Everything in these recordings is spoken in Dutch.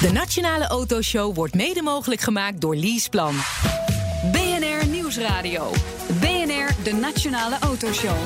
De Nationale Autoshow wordt mede mogelijk gemaakt door Leaseplan. BNR Nieuwsradio. BNR, de Nationale Autoshow.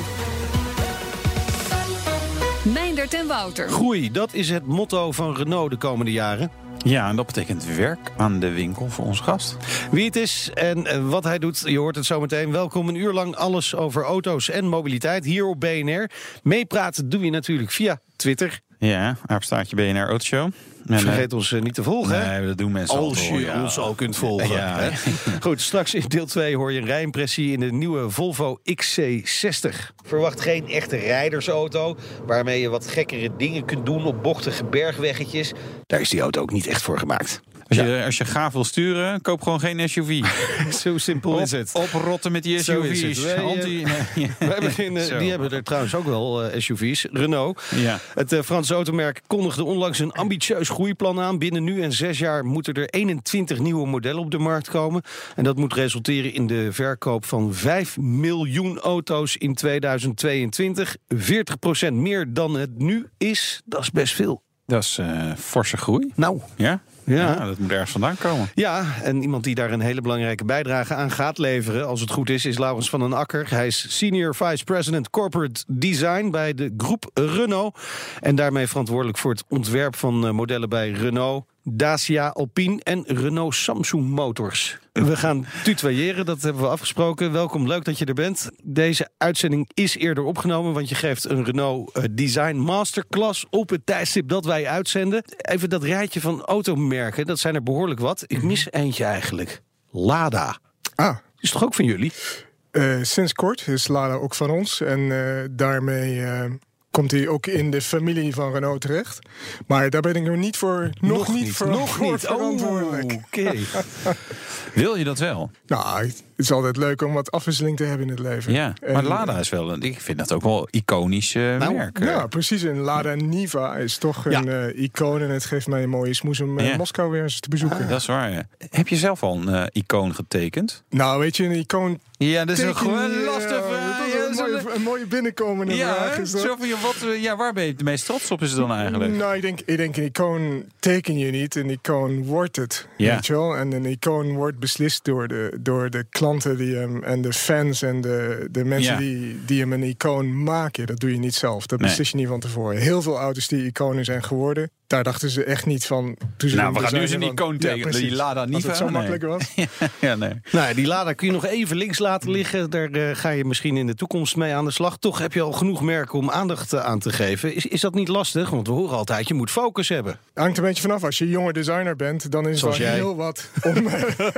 Meindert en Wouter. Groei, dat is het motto van Renault de komende jaren. Ja, en dat betekent werk aan de winkel voor onze gast. Wie het is en eh, wat hij doet, je hoort het zometeen. Welkom een uur lang alles over auto's en mobiliteit hier op BNR. Meepraten doe je natuurlijk via Twitter. Ja, apenstaartje BNR Autoshow. Vergeet ons eh, niet te volgen. hè? Nee, dat doen mensen al. Als je ja. ons al kunt volgen. Ja. hè? Goed, straks in deel 2 hoor je een rijimpressie in de nieuwe Volvo XC60. Verwacht geen echte rijdersauto waarmee je wat gekkere dingen kunt doen op bochtige bergweggetjes. Daar is die auto ook niet echt voor gemaakt. Als je, als je gaaf wil sturen, koop gewoon geen SUV. Zo simpel is het. Oprotten met die. SUV's. Wij, eh, Anti- nee. Wij beginnen, die hebben er trouwens ook wel eh, SUV's. Renault. Ja. Het eh, Franse automerk kondigde onlangs een ambitieus groeiplan aan. Binnen nu en zes jaar moeten er 21 nieuwe modellen op de markt komen. En dat moet resulteren in de verkoop van 5 miljoen auto's in 2022. 40% meer dan het nu is. Dat is best veel. Dat is eh, forse groei. Nou, Ja? Ja. dat moet ergens vandaan komen. Ja, en iemand die daar een hele belangrijke bijdrage aan gaat leveren, als het goed is, is Laurens van den Akker. Hij is Senior Vice President Corporate Design bij de groep Renault. En daarmee verantwoordelijk voor het ontwerp van eh, modellen bij Renault. Dacia, Alpine en Renault Samsung Motors. We gaan tutoyeren, dat hebben we afgesproken. Welkom, leuk dat je er bent. Deze uitzending is eerder opgenomen, want je geeft een Renault eh, Design Masterclass op het tijdstip dat wij uitzenden. Even dat rijtje van automerken, dat zijn er behoorlijk wat. Ik mis eentje eigenlijk. Lada. Ah, Is toch ook van jullie? eh, sinds kort is Lada ook van ons. En eh, daarmee komt hij ook in de familie van Renault terecht. Maar daar ben ik nog niet voor, nog, niet, voor, nog voor niet. verantwoordelijk. Oh, Oké. Wil je dat wel? Nou, het is altijd leuk om wat afwisseling te hebben in het leven. Ja, En, maar Lada is wel, ik vind dat ook wel iconisch Nou, merk. Ja, precies. En Lada Niva is toch Ja. een eh, icoon. En het geeft mij een mooie smoes om eh, Ja. Moskou weer eens te bezoeken. Dat is waar, ja. Heb je zelf al een icoon getekend? Nou, weet je, een icoon... Ja, dat is een lastige een, mooie, een mooie binnenkomende Ja, vraag. Is dat. je, wat, eh, ja, waar ben je het meest trots op is het dan eigenlijk? Nou, ik denk, ik denk een icoon teken je niet, een icoon wordt het. Ja. Weet je wel? En een icoon wordt beslist door de, door de klanten die hem, en de fans en de, de mensen Ja. die, die hem een icoon maken. Dat doe je niet zelf. Dat Nee. beslis je niet van tevoren. Heel veel auto's die iconen zijn geworden, daar dachten ze echt niet van. Toen ze Nou, we gaan nu eens een van- icoon Ja, precies. die Lada het zo nee. makkelijk was. ja, nee. Nou, die Lada kun je nog even links laten liggen. Daar eh, ga je misschien in de toekomst mee aan de slag. Toch heb je al genoeg merken om aandacht eh, aan te geven. Is, is dat niet lastig? Want we horen altijd, je moet focus hebben. Hangt een beetje vanaf. Als je jonge designer bent, dan is het heel wat om,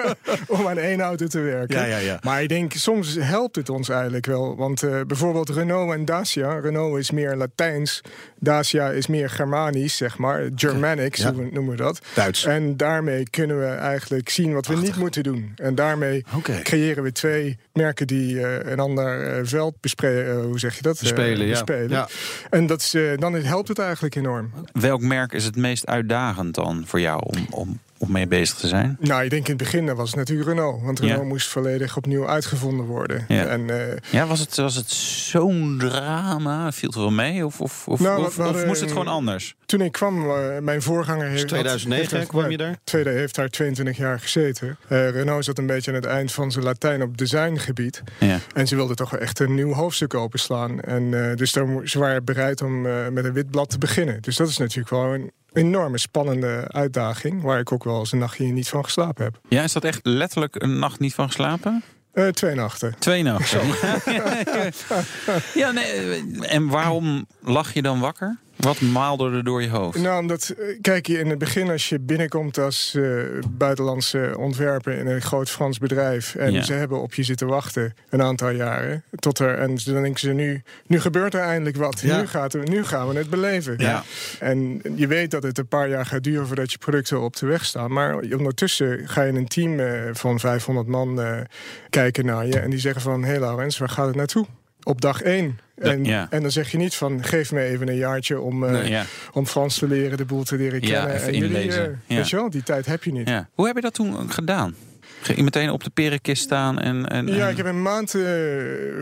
om aan één auto te werken. Ja, ja, ja. Maar ik denk, soms helpt het ons eigenlijk wel. Want eh, bijvoorbeeld Renault en Dacia. Renault is meer Latijns. Dacia is meer Germanisch, zeg maar. Germanic, Ja. zo noemen we dat. Duits. En daarmee kunnen we eigenlijk zien wat we niet moeten doen. En daarmee creëren we twee merken die eh, een ander eh, veld bespreken. hoe zeg je dat? Eh, Bespelen, ja. bespelen. Ja. En dat is, eh, dan helpt het eigenlijk enorm. Welk merk is het meest uitdagend dan voor jou om, om, om mee bezig te zijn? Nou, ik denk in het begin was het natuurlijk Renault. Want Ja. Renault moest volledig opnieuw uitgevonden worden. Ja. En, eh, Ja, was het, was het zo'n drama? Viel het wel mee? Of, of, of, Nou, of, of moest het gewoon anders? toen ik kwam, eh, mijn voorganger heeft... Dus 2009 heeft- kwam je daar? Tweede heeft daar 22 jaar gezeten. Eh, Renault zat een beetje aan het eind van zijn Latijn op designgebied. Ja. En ze wilden toch wel echt een nieuw hoofdstuk openslaan. En eh, dus daar, ze waren bereid om eh, met een wit blad te beginnen. Dus dat is natuurlijk wel een enorme spannende uitdaging. Waar ik ook wel eens een nachtje niet van geslapen heb. ja, is dat echt letterlijk een nacht niet van geslapen? Eh, twee nachten. Twee nachten. ja, nee, en waarom lag je dan wakker? Wat maalde er door je hoofd? Nou, omdat, eh, kijk, in het begin als je binnenkomt als eh, buitenlandse ontwerper in een groot Frans bedrijf. En Ja. ze hebben op je zitten wachten een aantal jaren. Tot er, en dan denken ze nu, nu gebeurt er eindelijk wat. Ja. Nu, gaat er, nu gaan we het beleven. Ja. En je weet dat het een paar jaar gaat duren voordat je producten op de weg staan. Maar ondertussen ga je een team eh, van 500 man kijken naar je. En die zeggen van, hé hey Laurens, waar gaat het naartoe? Op dag één. En, ja. en dan zeg je niet van, geef me even een jaartje om, eh, Ja. om Frans te leren, de boel te leren Ja, kennen. even en jullie, eh, Ja. Weet je wel, die tijd heb je niet. Ja. Hoe heb je dat toen gedaan? Meteen op de perenkist staan? En, en, Ja, ik heb een maand eh,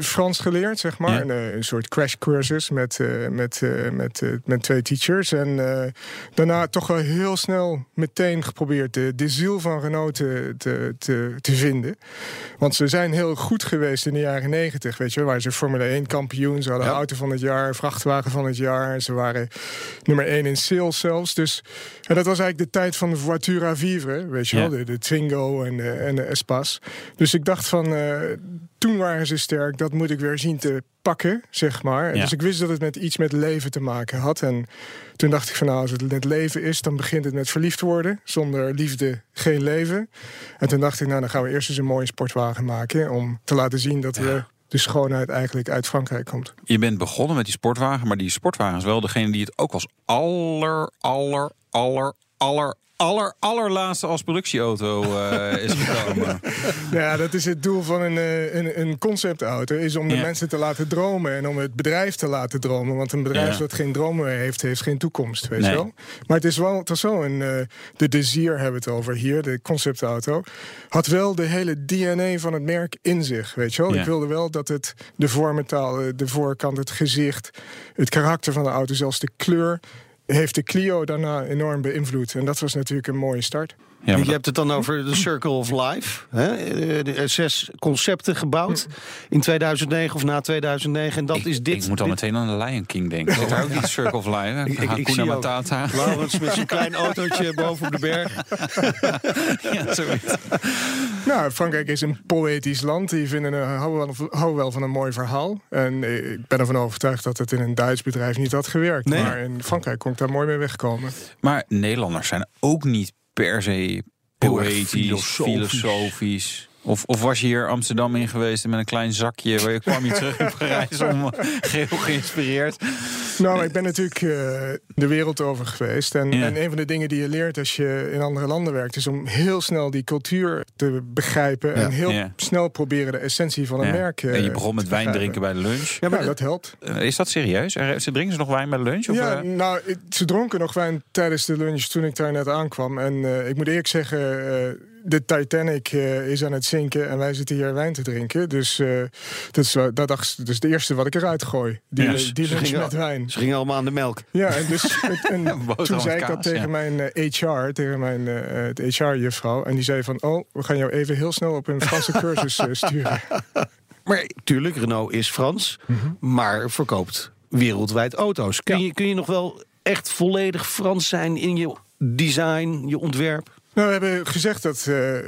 Frans geleerd, zeg maar. Ja. Een, eh, een soort crashcursus met, eh, met, eh, met, eh, met twee teachers. En daarna toch wel heel snel meteen geprobeerd de, de ziel van Renault te, te, te, te vinden. Want ze zijn heel goed geweest in de jaren negentig, weet je. Waren ze Formule 1 kampioen, ze hadden Ja. auto van het jaar, vrachtwagen van het jaar. Ze waren nummer 1 in sales zelfs. Dus en dat was eigenlijk de tijd van de voiture à vivre, weet je Ja. wel. De, de Twingo en de, en de Espas. Dus ik dacht van, eh, toen waren ze sterk. Dat moet ik weer zien te pakken, zeg maar. Ja. Dus ik wist dat het met iets met leven te maken had. En toen dacht ik van, nou, als het met leven is... dan begint het met verliefd worden. Zonder liefde geen leven. En toen dacht ik, nou, dan gaan we eerst eens een mooie sportwagen maken... om te laten zien dat we de schoonheid eigenlijk uit Frankrijk komt. Je bent begonnen met die sportwagen, maar die sportwagen is wel degene die het ook als aller, aller, aller, aller, aller, allerlaatste als productieauto eh, is gekomen. Ja, dat is het doel van een, eh, een, een conceptauto. Is om de Ja. mensen te laten dromen en om het bedrijf te laten dromen. Want een bedrijf Ja. dat geen dromen meer heeft, heeft geen toekomst. Weet Nee. je wel? Maar het is wel, het was wel een. eh, de Desir hebben we het over hier, de conceptauto. Had wel de hele DNA van het merk in zich. Weet je wel? Ja. Ik wilde wel dat het de vormentaal, eh, de voorkant, het gezicht, het karakter van de auto, zelfs de kleur. Heeft de Clio daarna enorm beïnvloed. En dat was natuurlijk een mooie start. Ja, je hebt het dan over de Circle of Life. Hè? Eh, de- zes concepten gebouwd in 2009 of na 2009. En dat ik, is dit. ik moet al dit- meteen aan de Lion King denken. Zit daar ook niet Circle of Life? Ik- ik- ik Hakuna zie ook. Matata. Laurens met zijn klein autootje boven op de berg. ja, zoiets. Nou, Frankrijk is een poëtisch land. Die vinden, een- houden, wel, houden wel van een mooi verhaal. En eh, ik ben ervan overtuigd dat het in een Duits bedrijf niet had gewerkt. Nee. Maar in Frankrijk kon ik daar mooi mee wegkomen. Maar Nederlanders zijn ook niet per se poëtisch, filosofisch. filosofisch. Of, of was je hier Amsterdam in geweest en met een klein zakje... waar je kwam je terug in Parijs om eh, geheel geïnspireerd? Nou, ik ben natuurlijk eh, de wereld over geweest. En, Ja. en een van de dingen die je leert als je in andere landen werkt... is om heel snel die cultuur te begrijpen. En heel Ja. snel proberen de essentie van een merk eh, en je begon met wijn drinken bij de lunch. Ja, maar dat helpt. Eh, Is dat serieus? Er- Ze drinken ze nog wijn bij de lunch? Of, ja, eh? nou, ze dronken nog wijn tijdens de lunch toen ik daar net aankwam. En eh, ik moet eerlijk zeggen, eh, de Titanic eh, is aan het zinken en wij zitten hier wijn te drinken. Dus eh, dat is, dat dacht, dus het eerste wat ik eruit gooi. Die, die lunch gingen- met wijn. Ze gingen allemaal aan de melk. Ja, en, dus, en toen zei ik dat tegen mijn eh, HR, tegen mijn eh, het HR-juffrouw. En die zei van, oh, we gaan jou even heel snel op een Franse cursus eh, sturen. Maar tuurlijk, Renault is Frans, Mhm. maar verkoopt wereldwijd auto's. Kun, je, kun je nog wel echt volledig Frans zijn in je design, je ontwerp? Nou, we hebben gezegd dat eh,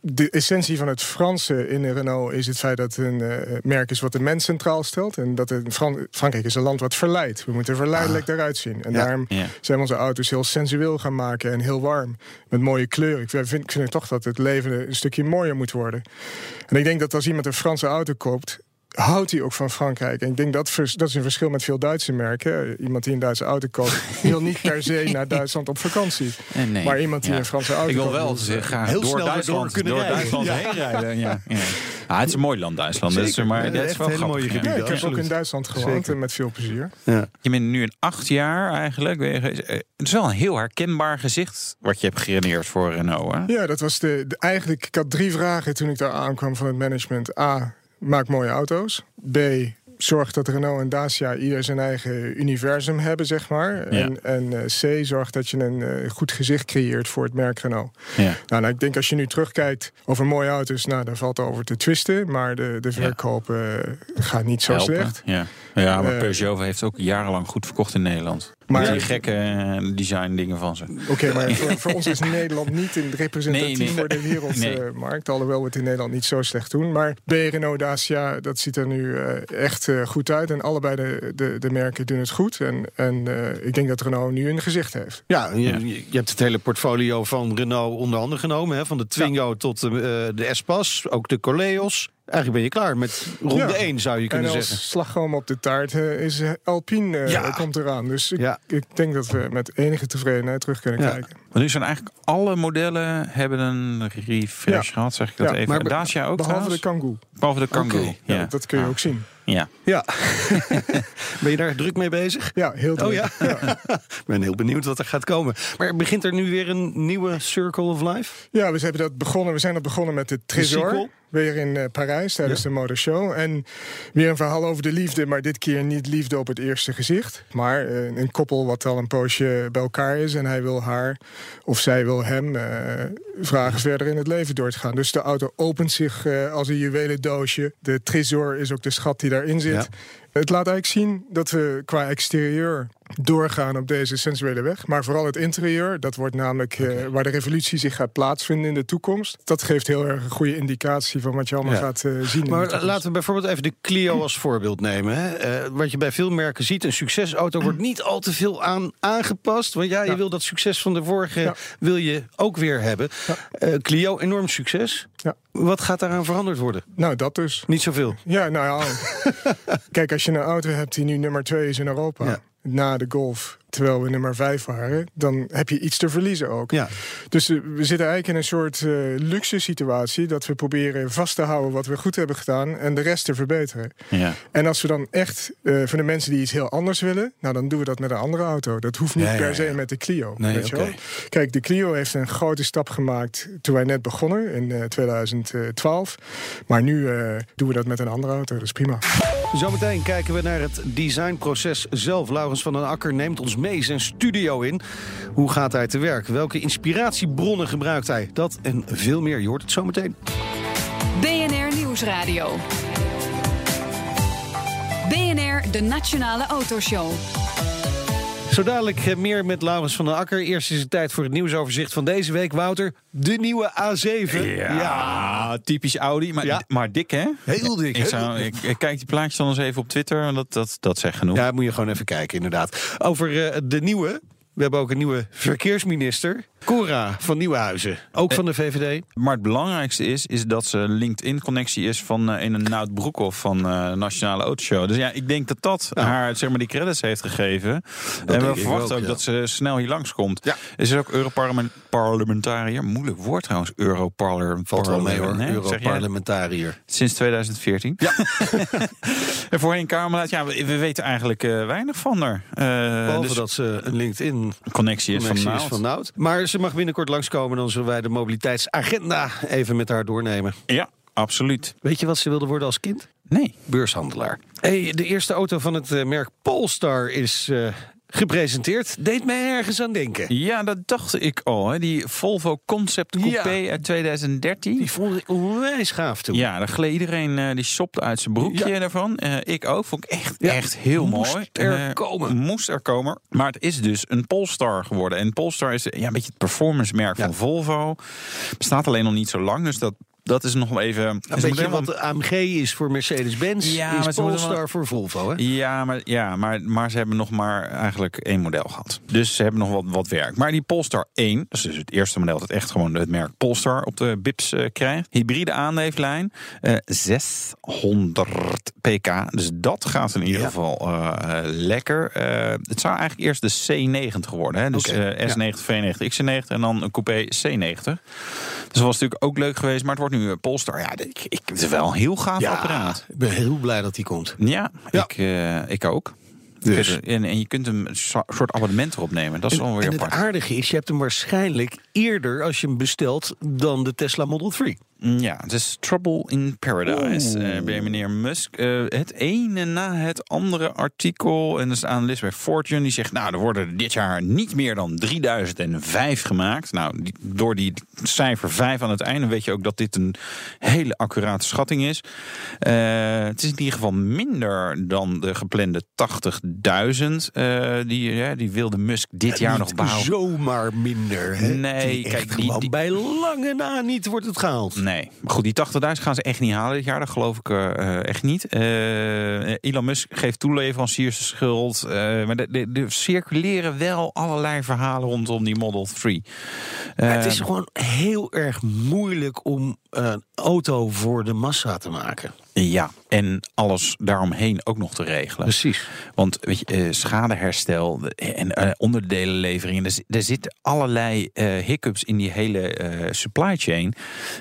de essentie van het Franse in Renault is het feit dat het een eh, merk is wat de mens centraal stelt. En dat het Fran- Frankrijk is een land wat verleidt. We moeten verleidelijk eruit zien. En Ja, daarom ja. zijn we onze auto's heel sensueel gaan maken en heel warm. Met mooie kleuren. Ik vind, ik vind toch dat het leven een stukje mooier moet worden. En ik denk dat als iemand een Franse auto koopt. Houdt hij ook van Frankrijk? En ik denk dat vers- dat is een verschil met veel Duitse merken. Iemand die een Duitse auto koopt, wil niet per se naar Duitsland op vakantie. Eh, nee. Maar iemand die Ja. een Franse auto Ik wil koopt, wel zeggen, graag heel door snel Duitsland, door kunnen door rijden. Duitsland Ja. heen rijden. Ja. Ja. Ah, het is een mooi land, Duitsland. Dat is, Zeker. maar dat is wel grappig, mooie gebieden. Ik heb ook in Duitsland gewoond Zeker. en met veel plezier. Ja. Je bent nu in acht jaar eigenlijk. Eh, Het is wel een heel herkenbaar gezicht wat je hebt geredeneerd voor Renault. Hè? Ja, dat was de, de- eigenlijk. Ik had drie vragen toen ik daar aankwam van het management. A. Maak mooie auto's. B. Zorg dat Renault en Dacia ieder zijn eigen universum hebben, zeg maar. Ja. En, en eh, C. Zorg dat je een eh, goed gezicht creëert voor het merk Renault. Ja. Nou, nou, ik denk als je nu terugkijkt over mooie auto's, nou, daar valt over te twisten. Maar de, de verkoop eh, gaat niet zo Helpen. slecht. Ja. ja, maar Peugeot heeft ook jarenlang goed verkocht in Nederland. Maar- die gekke eh, design dingen van ze. Oké, maar voor, voor ons is Nederland niet een representatief Nee, nee. voor de wereldmarkt. alhoewel we het in Nederland niet zo slecht doen. Maar B, Renault, Dacia, dat ziet er nu eh, echt eh, goed uit. En allebei de, de, de merken doen het goed. En, en eh, ik denk dat Renault nu een gezicht heeft. Ja, je, hebt het hele portfolio van Renault onder handen genomen. Hè? Van de Twingo tot de, eh, de Espas, ook de Coleos. Eigenlijk ben je klaar met ronde Ja. 1, zou je kunnen en als zeggen. slagroom op de taart eh, is eh, Alpine eh, Ja. komt eraan. Dus ik, Ja. ik denk dat we met enige tevredenheid terug kunnen Ja. kijken. Maar nu zijn eigenlijk alle modellen hebben een refresh Ja. gehad, zeg ik dat Ja, even. maar Dacia ook Behalve de? Kangoo. Behalve de Kangoo. Ja, dat kun je Ah. ook zien. Ja. Ja. ben je daar druk mee bezig? Ja, heel druk. Oh ja? Ik ben heel benieuwd wat er gaat komen. Maar begint er nu weer een nieuwe Circle of Life? Ja, we, hebben dat begonnen, we zijn dat begonnen met de Trésor. Weer in eh, Parijs tijdens Ja. de motorshow. En weer een verhaal over de liefde, maar dit keer niet liefde op het eerste gezicht. Maar eh, een koppel wat al een poosje bij elkaar is. En hij wil haar, of zij wil hem, eh, vragen verder in het leven door te gaan. Dus de auto opent zich eh, als een juwelendoosje. De Trésor is ook de schat die daarin zit. Ja. Het laat eigenlijk zien dat we qua exterieur doorgaan op deze sensuele weg. Maar vooral het interieur, dat wordt namelijk eh, waar de revolutie zich gaat plaatsvinden in de toekomst. Dat geeft heel erg een goede indicatie van wat je allemaal Ja. gaat eh, zien. Maar laten we bijvoorbeeld even de Clio als voorbeeld nemen. Hè. Eh, wat je bij veel merken ziet, een succesauto wordt niet al te veel aan aangepast. Want ja, je Ja. wil dat succes van de vorige Ja. wil je ook weer hebben. Eh, Clio, enorm succes. Ja. Wat gaat daaraan veranderd worden? Nou, dat dus. Niet zoveel. Ja, nou ja. Kijk, als je een auto hebt die nu nummer 2 is in Europa, Ja. Na de Golf, terwijl we nummer 5 waren, dan heb je iets te verliezen ook. Ja. Dus eh, we zitten eigenlijk in een soort eh, luxe situatie dat we proberen vast te houden wat we goed hebben gedaan en de rest te verbeteren. Ja. En als we dan echt eh voor de mensen die iets heel anders willen, nou dan doen we dat met een andere auto. Dat hoeft niet Ja, ja, per se ja. met de Clio. Nee, weet je wel? Kijk, de Clio heeft een grote stap gemaakt toen wij net begonnen in eh, 2012. Maar nu eh, doen we dat met een andere auto. Dat is prima. Zometeen kijken we naar het designproces zelf. Laurens van den Akker neemt ons mee zijn studio in. Hoe gaat hij te werk? Welke inspiratiebronnen gebruikt hij? Dat en veel meer. Je hoort het zometeen. BNR Nieuwsradio. BNR, de Nationale Autoshow. Zo dadelijk eh, meer met Laurens van den Akker. Eerst is het tijd voor het nieuwsoverzicht van deze week. Wouter, de nieuwe A7. Ja, typisch Audi, maar, Ja. maar dik hè? Heel dik, Ik, zou, ik, ik kijk die plaatjes dan eens even op Twitter, dat, dat, dat zegt genoeg. Ja, moet je gewoon even kijken, inderdaad. Over eh, de nieuwe. We hebben ook een nieuwe verkeersminister. Cora van Nieuwenhuizen. Ook van de VVD. Maar het belangrijkste is, is dat ze een LinkedIn-connectie is van eh, een Nout Broekhoff van de Nationale Autoshow. Dus ja, ik denk dat dat Nou. haar zeg maar, die credits heeft gegeven. en we verwachten ook, ook ja. dat ze snel hier langskomt. Ja. Is er ook Europarlementariër? Moeilijk woord trouwens, Europarlementariër. Valt wel mee hoor, Nee? Europarlementariër. Sinds 2014. Ja. en voorheen Kamerlid, ja, we, we weten eigenlijk eh, weinig van haar. Eh, Behalve dus dat ze een LinkedIn connectie is van is van Nout. Maar ze mag binnenkort langskomen. Dan zullen wij de mobiliteitsagenda even met haar doornemen. Ja, absoluut. Weet je wat ze wilde worden als kind? Nee. Beurshandelaar. Hey, de eerste auto van het eh, merk Polestar is eh, gepresenteerd. Deed mij ergens aan denken. Ja, dat dacht ik al. Hè. Die Volvo Concept Coupé Ja. uit 2013. Die vond ik onwijs gaaf toen. Ja, daar gleed iedereen eh, die shopte uit zijn broekje Ja. daarvan. Eh, ik ook. Vond ik echt, Ja. echt heel Moest mooi. er Eh, komen. Moest er komen. Maar het is dus een Polestar geworden. En Polestar is ja, een beetje het performance merk van Volvo. Bestaat alleen nog niet zo lang. Dus dat, dat is nog even... Een beetje helemaal- wat de AMG is voor Mercedes-Benz, Ja, is Polestar wel- voor Volvo. Hè? Ja, maar, ja maar, maar ze hebben nog maar eigenlijk één model gehad. Dus ze hebben nog wat, wat werk. Maar die Polestar 1, dat is dus het eerste model dat echt gewoon het merk Polestar op de BIPs eh, krijgt. Hybride aandrijflijn, eh 600 pk. Dus dat gaat in ieder Ja. geval eh, eh, lekker. Eh, het zou eigenlijk eerst de C90 worden. Hè? Dus Oké, eh, S90, V90, XC90 en dan een coupé C90. Dus dat was natuurlijk ook leuk geweest. Maar het wordt nu een Polestar. Ja, ik, ik, het is wel een heel gaaf apparaat. ik ben heel blij dat die komt. Ja, Ja. Ik, eh, ik ook. Dus. En, en je kunt hem een so- soort abonnement erop nemen. Dat is wel weer en het apart. aardige is, je hebt hem waarschijnlijk eerder als je hem bestelt dan de Tesla Model 3. Ja, het is Trouble in Paradise eh, bij meneer Musk. Eh, het ene na het andere artikel. En er is analist bij Fortune die zegt... nou, er worden dit jaar niet meer dan 3005 gemaakt. Nou, die- door die cijfer 5 aan het einde weet je ook dat dit een hele accurate schatting is. Eh, het is in ieder geval minder dan de geplande 80.000... eh, die, ja, die wilde Musk dit jaar nog Niet bouwen. zomaar minder. Hè? Nee, kijk, die- die- bij lange na niet wordt het gehaald. Nee, maar goed, die 80.000 gaan ze echt niet halen dit jaar. Dat geloof ik eh, eh, echt niet. Eh, Elon Musk geeft toeleveranciers de schuld. maar er- er er circuleren wel allerlei verhalen rondom die Model 3. Maar het Eh, is gewoon heel erg moeilijk om een auto voor de massa te maken. Ja, en alles daaromheen ook nog te regelen. Precies. Want weet je, eh, schadeherstel en eh, onderdelenleveringen, er, zi- er zitten allerlei eh, hiccups in die hele eh, supply chain.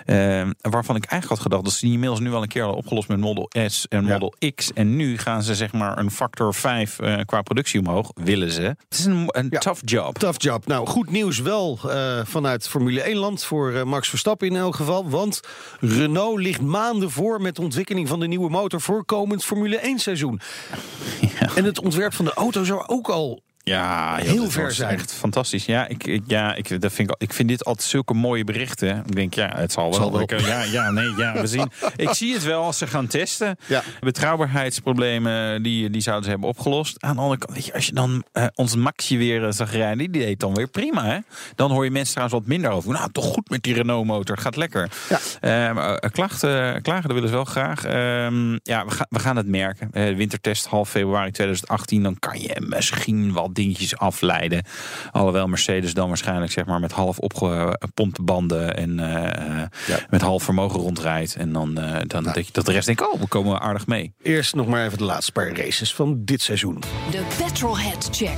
eh, waarvan ik eigenlijk had gedacht dat ze die inmiddels nu al een keer hadden opgelost met Model S en Ja. Model X. En nu gaan ze zeg maar een factor 5 eh, qua productie omhoog, willen ze. Het is een, een Ja. tough job. Tough job. Nou, goed nieuws wel eh, vanuit Formule 1-land voor eh, Max Verstappen in elk geval. Want Renault ligt maanden voor met de van de nieuwe motor voor komend Formule 1-seizoen. En het ontwerp van de auto zou ook al Ja, Heel ver zijn. Echt fantastisch. Ja, ik, ik, ja ik, dat vind ik, ik vind dit altijd zulke mooie berichten. Ik denk, ja, het zal wel. Zal wel. Ik, ja, ja, nee, ja, we zien. Ik zie het wel als ze gaan testen. Ja. Betrouwbaarheidsproblemen, die, die zouden ze hebben opgelost. Aan de andere kant, weet je, als je dan eh, ons Maxje weer eh, zag rijden, die deed dan weer prima. Hè? Dan hoor je mensen trouwens wat minder over. Nou, toch goed met die Renault-motor. Gaat lekker. Ja. Eh, maar, eh, klachten, klagen, dat willen ze wel graag. Ehm, ja, we, gaan we gaan het merken. Wintertest half februari 2018. Dan kan je misschien wat dingetjes afleiden. Alhoewel Mercedes dan waarschijnlijk zeg maar, met half opgepompte banden en eh, Ja. met half vermogen rondrijdt. En dan, eh, dan denk je dat de rest denkt, oh, we komen aardig mee. eerst nog maar even de laatste paar races van dit seizoen. De Petrolhead Check.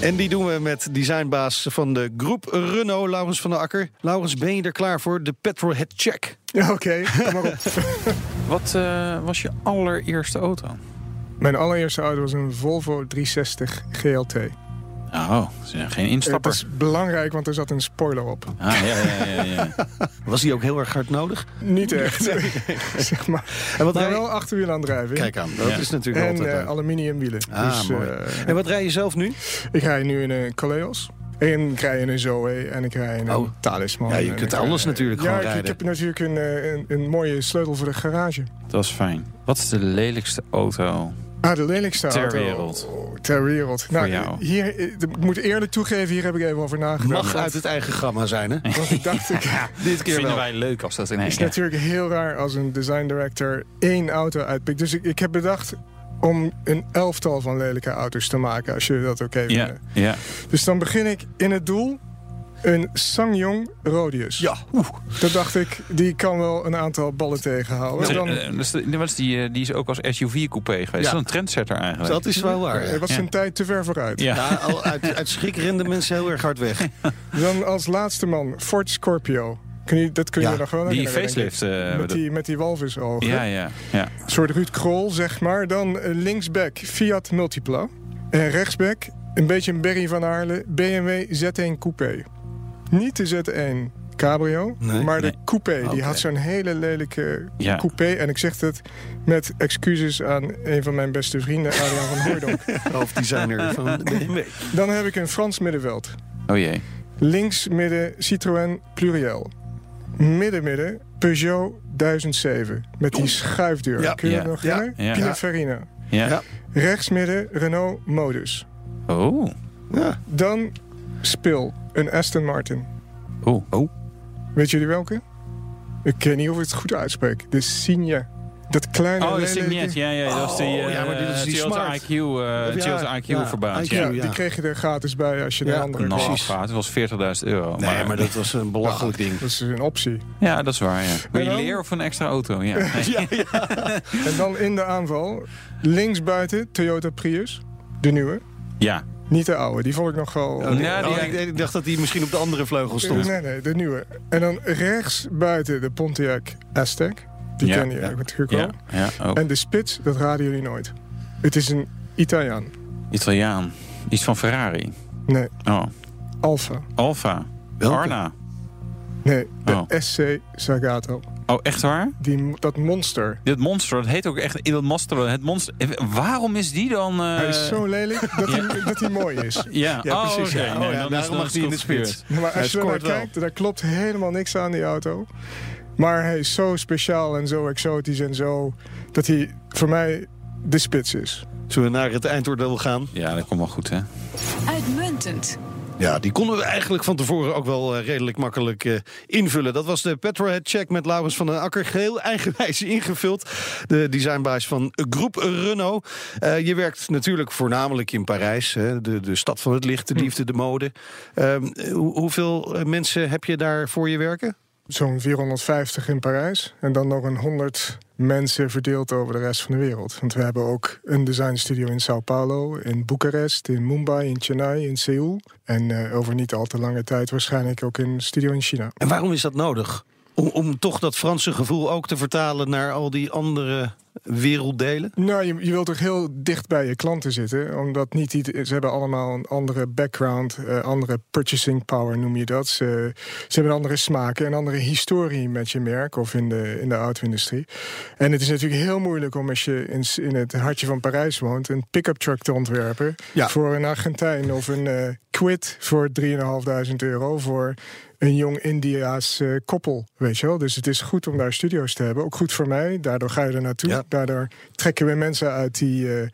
En die doen we met designbaas van de groep Renault, Laurens van der Akker. Laurens, ben je er klaar voor? De Petrolhead Check. Ja, oké, kom maar op. Wat eh, was je allereerste auto? Mijn allereerste auto was een Volvo 360 GLT. Oh, dat is, eh, geen Het instapper. is belangrijk, want er zat een spoiler op. Ah, ja, ja, ja, ja. Was die ook heel erg hard nodig? Niet echt, zeg maar. En wat Maar rij wel achterwielaandrijving. Kijk aan, dat Ja. is natuurlijk En altijd... eh, waar. aluminium wielen. Ah, dus, mooi. eh, En wat rij je zelf nu? ik rij nu in een Coleos. En ik rij in een Zoe en ik rij in een Oh. Talisman. Ja, je En kunt ik, alles eh, natuurlijk ja, gewoon ik- ik, rijden. heb natuurlijk een, eh, een, een mooie sleutel voor de garage. Dat is fijn. Wat is de lelijkste auto? Ah, de lelijkste Ter auto. wereld. Oh, ter wereld. Nou, jou. Hier, eh, ik moet eerlijk toegeven, hier heb ik even over nagedacht. Mag uit het eigen gamma zijn, hè? Want ik dacht, ik, Dit keer Vinden wel. wij leuk als dat in Het is natuurlijk heel raar als een design director één auto uitpikt. Dus ik, ik heb bedacht om een elftal van lelijke auto's te maken, als jullie dat oké Ja, vinden. ja. Dus dan begin ik in het doel een Sangyong Rodius. Ja, oeh. Dat dacht ik, die kan wel een aantal ballen tegenhouden. Dan, Eh, is die, eh, die is ook als SUV-coupé geweest. Dat is een trendsetter eigenlijk. dat is wel waar. hij Ja. was Ja. zijn tijd te ver vooruit. Ja. Ja, al uit, uit schrik renden mensen heel erg hard weg. Dan als laatste man Ford Scorpio. Kun je, dat kun je Ja, nog wel Die facelift. eh, Met die, met die walvisogen. ja, ja, ja. Een soort Ruud Krol, zeg maar. Dan eh, linksback Fiat Multipla. En rechtsback, een beetje een Berry van Aarle, BMW Z1 Coupé. Niet de Z1 Cabrio, Nee. maar de Nee. Coupé. Die had zo'n hele lelijke Ja. Coupé. En ik zeg het met excuses aan een van mijn beste vrienden, Adriaan van Hooydonk. Hoofddesigner van de BMW. Dan heb ik een Frans middenveld. Oh jee. Links midden Citroën Pluriel. Midden midden Peugeot 1007. Met die schuifdeur. Ja. Kun je Ja. dat nog Ja. herinneren? Ja. Pininfarina. Ja. Ja. Rechts midden Renault Modus. Oh. Ja. Dan spil een Aston Martin. Oh. Oh. Weet jullie welke? Ik weet niet of ik het goed uitspreek. De Signe. Dat kleine Oh, de lelijke- Signet. Ja, ja, dat is die, Oh, eh ja, maar dit is die Toyota smart. IQ, eh Of ja, Toyota IQ ja, verbaasd. Ja. Die kreeg je er gratis bij als je Ja, de andere Nou, precies. gaat. Het was 40.000 euro. Nee, maar dat was een belachelijk ding. Dat is een optie. Ja, dat is waar, ja. Wil je dan- leer of een extra auto? Ja. En dan in de aanval. Links buiten Toyota Prius. De nieuwe. ja. Niet de oude. Die vond ik nog wel... Oh, die- die- oh, ik, ik dacht dat hij misschien op de andere vleugel stond. Nee, nee, de nieuwe. En dan rechts buiten de Pontiac Aztec. Die Ja, ken je ja. natuurlijk wel. Ja, ja ook. En de spits, dat raden jullie nooit. Het is een Italiaan. Italiaan. Iets van Ferrari. Nee, Oh. Alfa. Alfa. Arna. Nee, de Oh. SC Zagato. Oh, echt waar? Die, dat monster. Dit monster, dat heet ook echt Il Monster. Het monster. Waarom is die dan... eh, Hij is zo lelijk dat, hij, dat hij mooi is. Ja, Ja, oh, precies, oké. ja. Oh, Nee, ja, dan daarom mag hij in de spits. Maar Hij als je er naar kijkt, daar klopt helemaal niks aan die auto. Maar hij is zo speciaal en zo exotisch en zo... dat hij voor mij de spits is. Zullen we naar het eindoordeel gaan? Ja, dat komt wel goed, hè? Uitmuntend. Ja, die konden we eigenlijk van tevoren ook wel eh, redelijk makkelijk eh, invullen. Dat was de Petrolhead Check met Laurens van den Akker. Geheel eigenwijs ingevuld. De designbaas van Groep Renault. Eh, je werkt natuurlijk voornamelijk in Parijs. Hè, de, de stad van het licht, de liefde, de mode. Ehm, hoe- hoeveel mensen heb je daar voor je werken? Zo'n 450 in Parijs. En dan nog een 100 mensen verdeeld over de rest van de wereld. Want we hebben ook een designstudio in Sao Paulo, in Boekarest, in Mumbai, in Chennai, in Seoul. En uh, over niet al te lange tijd waarschijnlijk ook een studio in China. En waarom is dat nodig? Om, om toch dat Franse gevoel ook te vertalen naar al die andere werelddelen? Nou, je, je wilt toch heel dicht bij je klanten zitten. Omdat niet ze hebben allemaal een andere background, uh, andere purchasing power noem je dat. Ze, ze hebben andere smaken en andere historie met je merk of in de, in de auto-industrie. En het is natuurlijk heel moeilijk om als je in, in het hartje van Parijs woont, een pick-up truck te ontwerpen voor een Argentijn of een uh, Quid voor 3.500 euro voor een jong Indiaas uh, koppel, weet je wel. Dus het is goed om daar studio's te hebben. Ook goed voor mij, daardoor ga je er naartoe. Daardoor trekken we mensen uit die uh,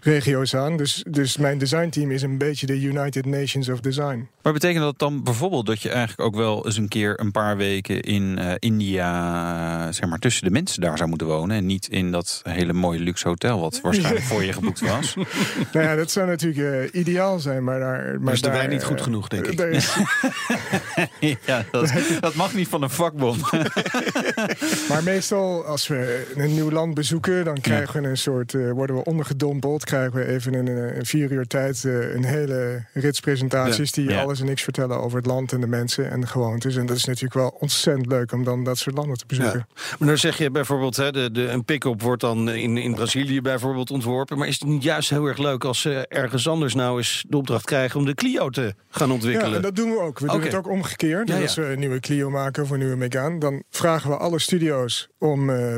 regio's aan. Dus, dus mijn designteam is een beetje de United Nations of Design. Maar betekent dat dan bijvoorbeeld dat je eigenlijk ook wel eens een keer een paar weken in uh, India, zeg maar tussen de mensen daar zou moeten wonen en niet in dat hele mooie luxe hotel wat waarschijnlijk voor je geboekt was? nou ja, dat zou natuurlijk ideaal zijn, maar daar. Maar is de wijn niet goed genoeg, denk ik. ja, dat, dat, mag niet van een vakbond. maar meestal, als we een nieuw land bezoeken, dan krijgen we een soort, uh, worden we ondergedompeld. Krijgen we even in een, een vier uur tijd uh, een hele rits presentaties die ja. alles en niks vertellen over het land en de mensen en de gewoontes. En dat is natuurlijk wel ontzettend leuk om dan dat soort landen te bezoeken. Ja. Maar dan zeg je bijvoorbeeld, hè, de, de, een pick-up wordt dan in, in Brazilië bijvoorbeeld ontworpen. Maar is het niet juist heel erg leuk als ze ergens anders nou eens de opdracht krijgen om de Clio te gaan ontwikkelen? Ja, en dat doen we ook. We doen het ook omgekeerd. Dus als we een nieuwe Clio maken of een nieuwe Megane, dan vragen we alle studio's om uh,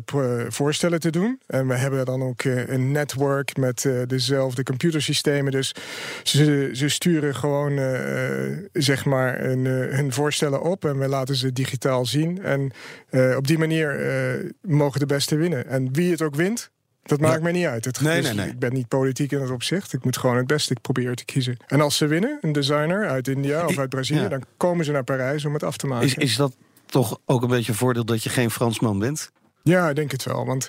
voorstellen te doen. En we hebben dan ook uh, een network met uh, dezelfde computersystemen. Dus ze, ze sturen gewoon zeg maar een, hun voorstellen op en we laten ze digitaal zien. En op die manier mogen de beste winnen. En wie het ook wint, dat maakt ja. mij niet uit. Het, nee, dus nee, nee. Ik ben niet politiek in dat opzicht. Ik moet gewoon het beste proberen te kiezen. En als ze winnen, een designer uit India of uit Brazilië, ja. dan komen ze naar Parijs om het af te maken. Is, is dat toch ook een beetje een voordeel dat je geen Fransman bent? Ja, ik denk het wel. Want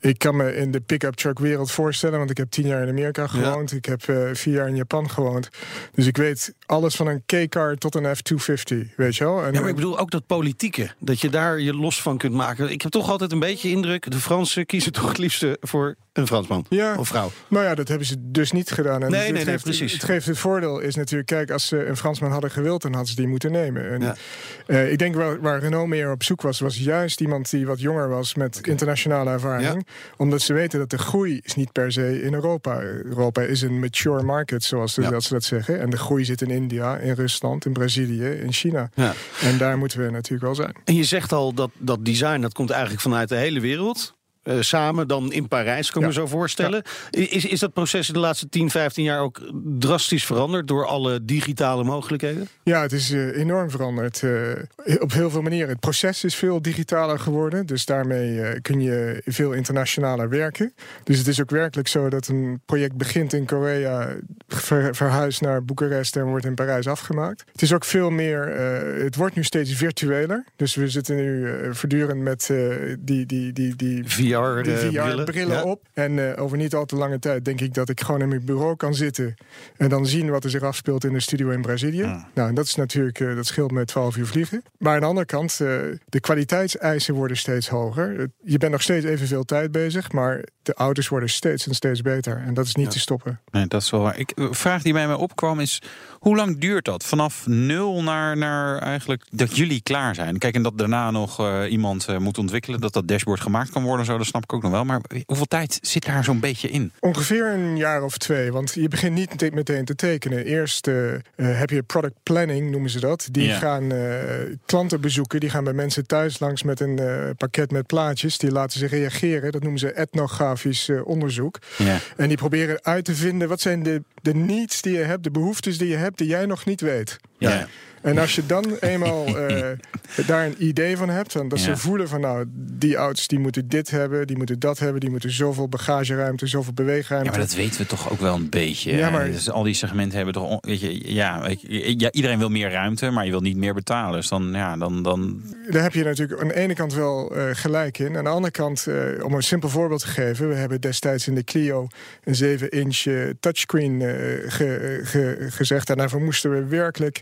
ik kan me in de pick-up truck wereld voorstellen. Want ik heb tien jaar in Amerika gewoond. Ja. Ik heb uh, vier jaar in Japan gewoond. Dus ik weet alles van een K-car tot een F-250. Weet je wel? En, ja, maar ik bedoel ook dat politieke. Dat je daar je los van kunt maken. Ik heb toch altijd een beetje indruk. De Fransen kiezen toch het liefste voor een Fransman ja. of vrouw. Nou ja, dat hebben ze dus niet gedaan. En nee, het nee, nee, geeft, precies. Het geeft het voordeel is natuurlijk... Kijk, als ze een Fransman hadden gewild... dan hadden ze die moeten nemen. En, ja. uh, ik denk waar, waar Renault meer op zoek was... was juist iemand die wat jonger was met okay. internationale ervaring. Ja. Omdat ze weten dat de groei is niet per se in Europa. Europa is een mature market, zoals dat ze dat zeggen. En de groei zit in India, in Rusland, in Brazilië, in China. Ja. En daar moeten we natuurlijk wel zijn. En je zegt al dat dat design, dat komt eigenlijk vanuit de hele wereld. Uh, samen dan in Parijs, kan ik ja. me zo voorstellen. Ja. Is, is dat proces in de laatste 10, 15 jaar ook drastisch veranderd door alle digitale mogelijkheden? Ja, het is uh, enorm veranderd. Uh, op heel veel manieren. Het proces is veel digitaler geworden. Dus daarmee kun je veel internationaler werken. Dus het is ook werkelijk zo dat een project begint in Korea, ver, verhuist naar Boekarest en wordt in Parijs afgemaakt. Het is ook veel meer. het wordt nu steeds virtueler. Dus we zitten nu voortdurend met die, die, die, die VR-brillen brillen ja. op. En uh, over niet al te lange tijd denk ik dat ik gewoon in mijn bureau kan zitten. En dan zien wat er zich afspeelt in de studio in Brazilië. Ah. Nou, en dat is natuurlijk, uh, dat scheelt met 12 uur vliegen. Maar aan de andere kant, uh, de kwaliteitseisen worden steeds hoger. Je bent nog steeds evenveel tijd bezig, maar de auto's worden steeds en steeds beter. En dat is niet ja. te stoppen. Nee, dat is wel waar. Ik, een vraag die bij mij opkwam is, hoe lang duurt dat? Vanaf nul naar, naar eigenlijk dat jullie klaar zijn? Kijk, en dat daarna nog iemand moet ontwikkelen, dat dat dashboard gemaakt kan worden, zo, dat snap ik ook nog wel. Maar hoeveel tijd zit daar zo'n beetje in? Ongeveer een jaar of twee. Want je begint niet meteen te tekenen. Eerst uh, uh, heb je product planning, noemen ze dat. Die gaan klanten bezoeken. Die gaan bij mensen thuis langs met een pakket met plaatjes. Die laten ze reageren. Dat noemen ze etnografisch onderzoek. En die proberen uit te vinden... wat zijn de, de needs die je hebt, de behoeftes die je hebt... die jij nog niet weet. Ja. En als je dan eenmaal uh, daar een idee van hebt, dan dat Ja. ze voelen van nou, die auto's die moeten dit hebben, die moeten dat hebben, die moeten zoveel bagageruimte, zoveel beweegruimte. Ja, maar dat weten we toch ook wel een beetje. Ja, maar- dus al die segmenten hebben toch, weet je, ja, iedereen wil meer ruimte, maar je wil niet meer betalen. Dus dan, ja, dan, dan Daar heb je natuurlijk aan de ene kant wel eh, gelijk in. Aan de andere kant, eh, om een simpel voorbeeld te geven, we hebben destijds in de Clio een 7-inch eh, touchscreen eh, ge- ge- gezegd. En daarvoor moesten we werkelijk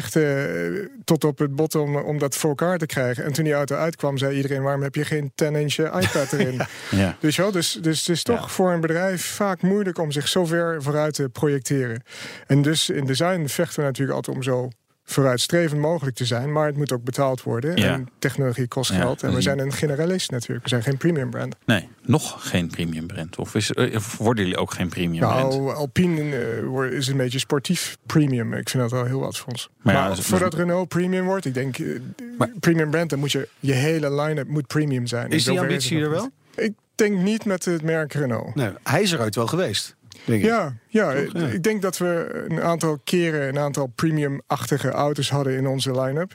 vechten eh, tot op het bottom om dat voor elkaar te krijgen. En toen die auto uitkwam, zei iedereen: waarom heb je geen 10-inch iPad erin? Ja. Dus, wel, dus, dus het is toch Ja. voor een bedrijf vaak moeilijk om zich zo ver vooruit te projecteren. En dus in design vechten we natuurlijk altijd om zo vooruitstrevend mogelijk te zijn. Maar het moet ook betaald worden. Ja. En technologie kost Ja, geld. En we zijn een generalist natuurlijk. We zijn geen premium brand. Nee, nog geen premium brand. Of, is, eh, of worden jullie ook geen premium brand? Nou, Alpine eh, wordt- is een beetje sportief premium. Ik vind dat wel heel wat voor ons. Maar Maar, ja, voordat Renault premium wordt, ik denk eh, Maar- premium brand, dan moet je je hele line-up moet premium zijn. Is die ambitie er wel? Ik denk niet met het merk Renault. Nee, hij is eruit wel geweest. Denk. Ja, ja, Toch? Ja. ik denk dat we een aantal keren een aantal premium-achtige auto's hadden in onze line-up.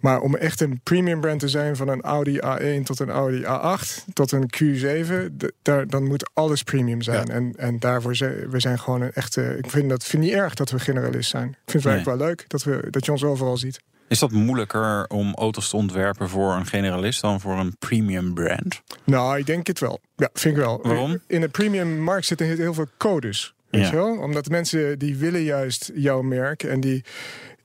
Maar om echt een premium brand te zijn van een Audi A1 tot een Audi A8 tot een Q7, d- daar, dan moet alles premium zijn. Ja. En, en daarvoor zijn we zijn gewoon een echte. Ik vind dat vind niet erg dat we generalist zijn. Ik vind het eigenlijk wel leuk dat, we, dat je ons overal ziet. Is dat moeilijker om auto's te ontwerpen voor een generalist dan voor een premium brand? Nou, ik denk het wel. Ja, vind ik wel. Waarom? In de premium markt zitten heel veel codes. Weet Ja. je wel? Omdat mensen die willen juist jouw merk. En die,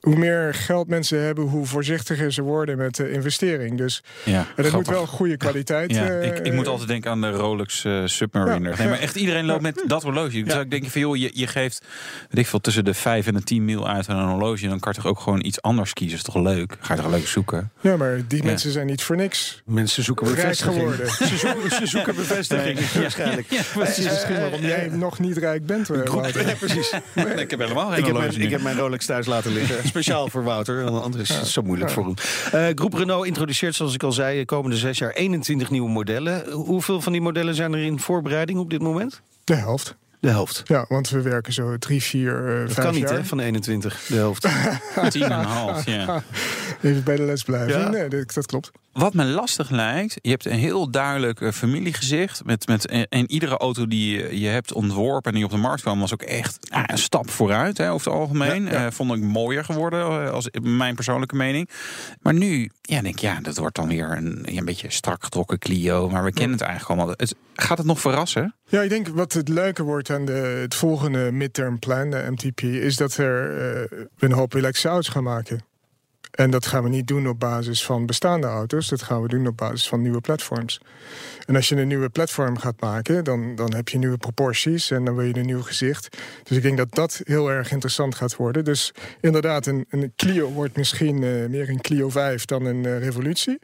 hoe meer geld mensen hebben, hoe voorzichtiger ze worden met de investering. Dus Ja, en het moet wel goede kwaliteit. Ja, eh, ik, ik moet altijd denken aan de Rolex eh, Submariner. Ja. Nee, maar echt iedereen loopt met dat horloge. Ik zou denken van joh, je, je geeft weet ik veel, tussen de 5 en de 10 mil uit aan een horloge. En dan kan je toch ook gewoon iets anders kiezen. Is toch leuk? Ga je toch leuk zoeken? Ja, maar die Ja. mensen zijn niet voor niks. Mensen zoeken Rijk bevestiging. geworden. Ze zoeken, ze zoeken bevestiging, waarschijnlijk. Het is misschien waarom jij nog niet rijk bent. eh. Ja, precies. ik heb helemaal geen Ik heb, horloge mijn, ik heb mijn Rolex thuis laten liggen. Speciaal voor Wouter. want Anders is het zo moeilijk voor hem. Eh, Groep Renault introduceert, zoals ik al zei, de komende zes jaar 21 nieuwe modellen. Hoeveel van die modellen zijn er in voorbereiding op dit moment? De helft. De helft. Ja, want we werken zo drie, vier, eh Dat vijf kan niet, jaar. hè, van de 21. De helft. Tien en een half, ja. Even bij de les blijven. Ja. Nee, dat, dat klopt. Wat me lastig lijkt, je hebt een heel duidelijk eh, familiegezicht. Met, met, en, en iedere auto die je, hebt ontworpen en die op de markt kwam, was ook echt ah, een stap vooruit hè, over het algemeen. Ja, ja. Eh, vond ik mooier geworden, eh, als mijn persoonlijke mening. Maar nu, ja, denk ik, ja, dat wordt dan weer een, een beetje strak getrokken Clio. Maar we kennen het eigenlijk allemaal. Het, gaat het nog verrassen? Ja, ik denk wat het leuke wordt aan de, het volgende midterm plan, de MTP, is dat er, we een hoop auto's gaan maken. En dat gaan we niet doen op basis van bestaande auto's. Dat gaan we doen op basis van nieuwe platforms. En als je een nieuwe platform gaat maken, dan, dan heb je nieuwe proporties en dan wil je een nieuw gezicht. Dus ik denk dat dat heel erg interessant gaat worden. Dus inderdaad, een, een Clio wordt misschien eh, meer een Clio 5 dan een eh, Revolutie.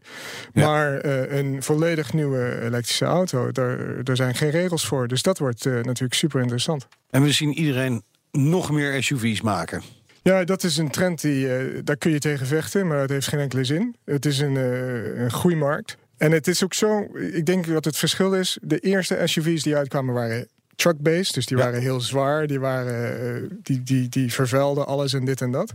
Ja. Maar eh, een volledig nieuwe elektrische auto, daar, daar zijn geen regels voor. Dus dat wordt natuurlijk super interessant. En we zien iedereen nog meer SUV's maken. Ja, dat is een trend die eh, daar kun je tegen vechten, maar dat heeft geen enkele zin. Het is een, eh, een groeimarkt. En het is ook zo, ik denk dat het verschil is. De eerste SUV's die uitkwamen waren truck-based, dus die Ja. waren heel zwaar, die, waren, eh, die, die, die vervuilden alles en dit en dat.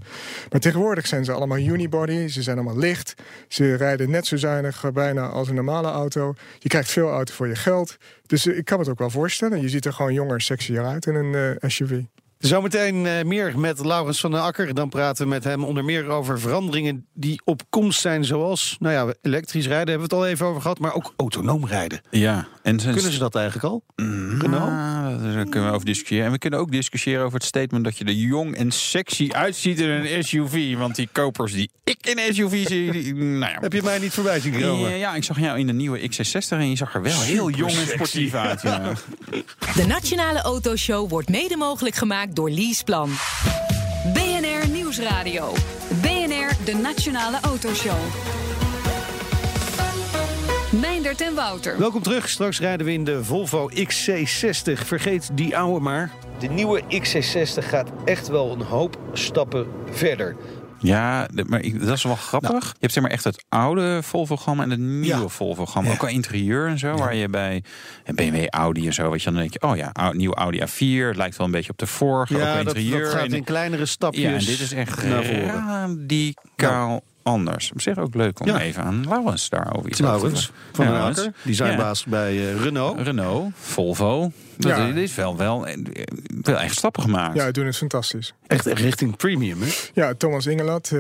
Maar tegenwoordig zijn ze allemaal unibody, ze zijn allemaal licht, ze rijden net zo zuinig bijna als een normale auto. Je krijgt veel auto voor je geld. Dus ik kan me het ook wel voorstellen. Je ziet er gewoon jonger, sexier uit in een SUV. Zometeen eh, meer met Laurens van den Akker. Dan praten we met hem onder meer over veranderingen die op komst zijn. Zoals, nou ja, elektrisch rijden hebben we het al even over gehad. Maar ook autonoom rijden. Ja. En Kunnen ze dat eigenlijk al? Ah, daar kunnen we over discussiëren. En we kunnen ook discussiëren over het statement dat je er jong en sexy uitziet in een SUV. Want die kopers die ik in een SUV zie, die, nou ja. Heb je mij niet voorbij zien komen? Ja, ja, ik zag jou in de nieuwe XC60 en je zag er wel heel jong en sportief uit. Ja. De Nationale Autoshow wordt mede mogelijk gemaakt door Leaseplan. BNR Nieuwsradio. BNR, de Nationale Autoshow. Meindert en Wouter. Welkom terug. Straks rijden we in de Volvo XC60. Vergeet die oude maar. De nieuwe XC60 gaat echt wel een hoop stappen verder. Ja, maar ik- dat is wel grappig. Je hebt zeg maar echt het oude Volvo-gamma en het nieuwe Ja. Volvo-gamma. Ja. Ook qua interieur en zo. Waar je bij BMW, Audi en zo, weet je, dan denk je, oh ja, nieuwe Audi A4. Het lijkt wel een beetje op de vorige. ook Ja, dat, interieur. dat gaat in kleinere stapjes Ja, en dit is echt radicaal anders. Op zich ook leuk om Ja. even aan Laurens daarover iets over te Laurens van Laurens. Akker, designbaas bij eh, Renault. Renault, Volvo. Dat Ja. dit is wel, wel, eh, wel echt stappen gemaakt. Ja, doen het fantastisch. Echt richting premium, hè? Ja, Thomas Ingelat, eh,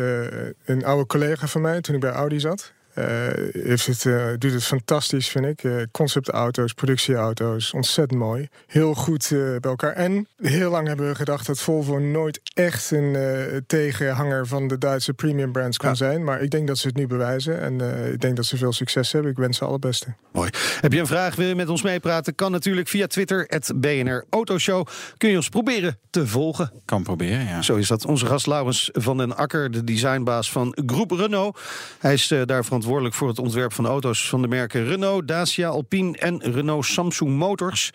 een oude collega van mij toen ik bij Audi zat. Eh, heeft het, eh, doet het fantastisch, vind ik. Uh, conceptauto's, productieauto's, ontzettend mooi. Heel goed bij elkaar. En heel lang hebben we gedacht dat Volvo nooit echt een tegenhanger van de Duitse premium brands kan zijn. Maar ik denk dat ze het nu bewijzen. En ik denk dat ze veel succes hebben. Ik wens ze alle beste. Mooi. Heb je een vraag, wil je met ons meepraten? Kan natuurlijk via Twitter, het BNR Autoshow. Kun je ons proberen te volgen. Kan proberen, ja. Zo is dat. Onze gast Laurens van den Akker, de designbaas van Groep Renault. Hij is daar verantwoordelijk voor het ontwerp van auto's van de merken Renault, Dacia, Alpine en Renault Samsung Motors.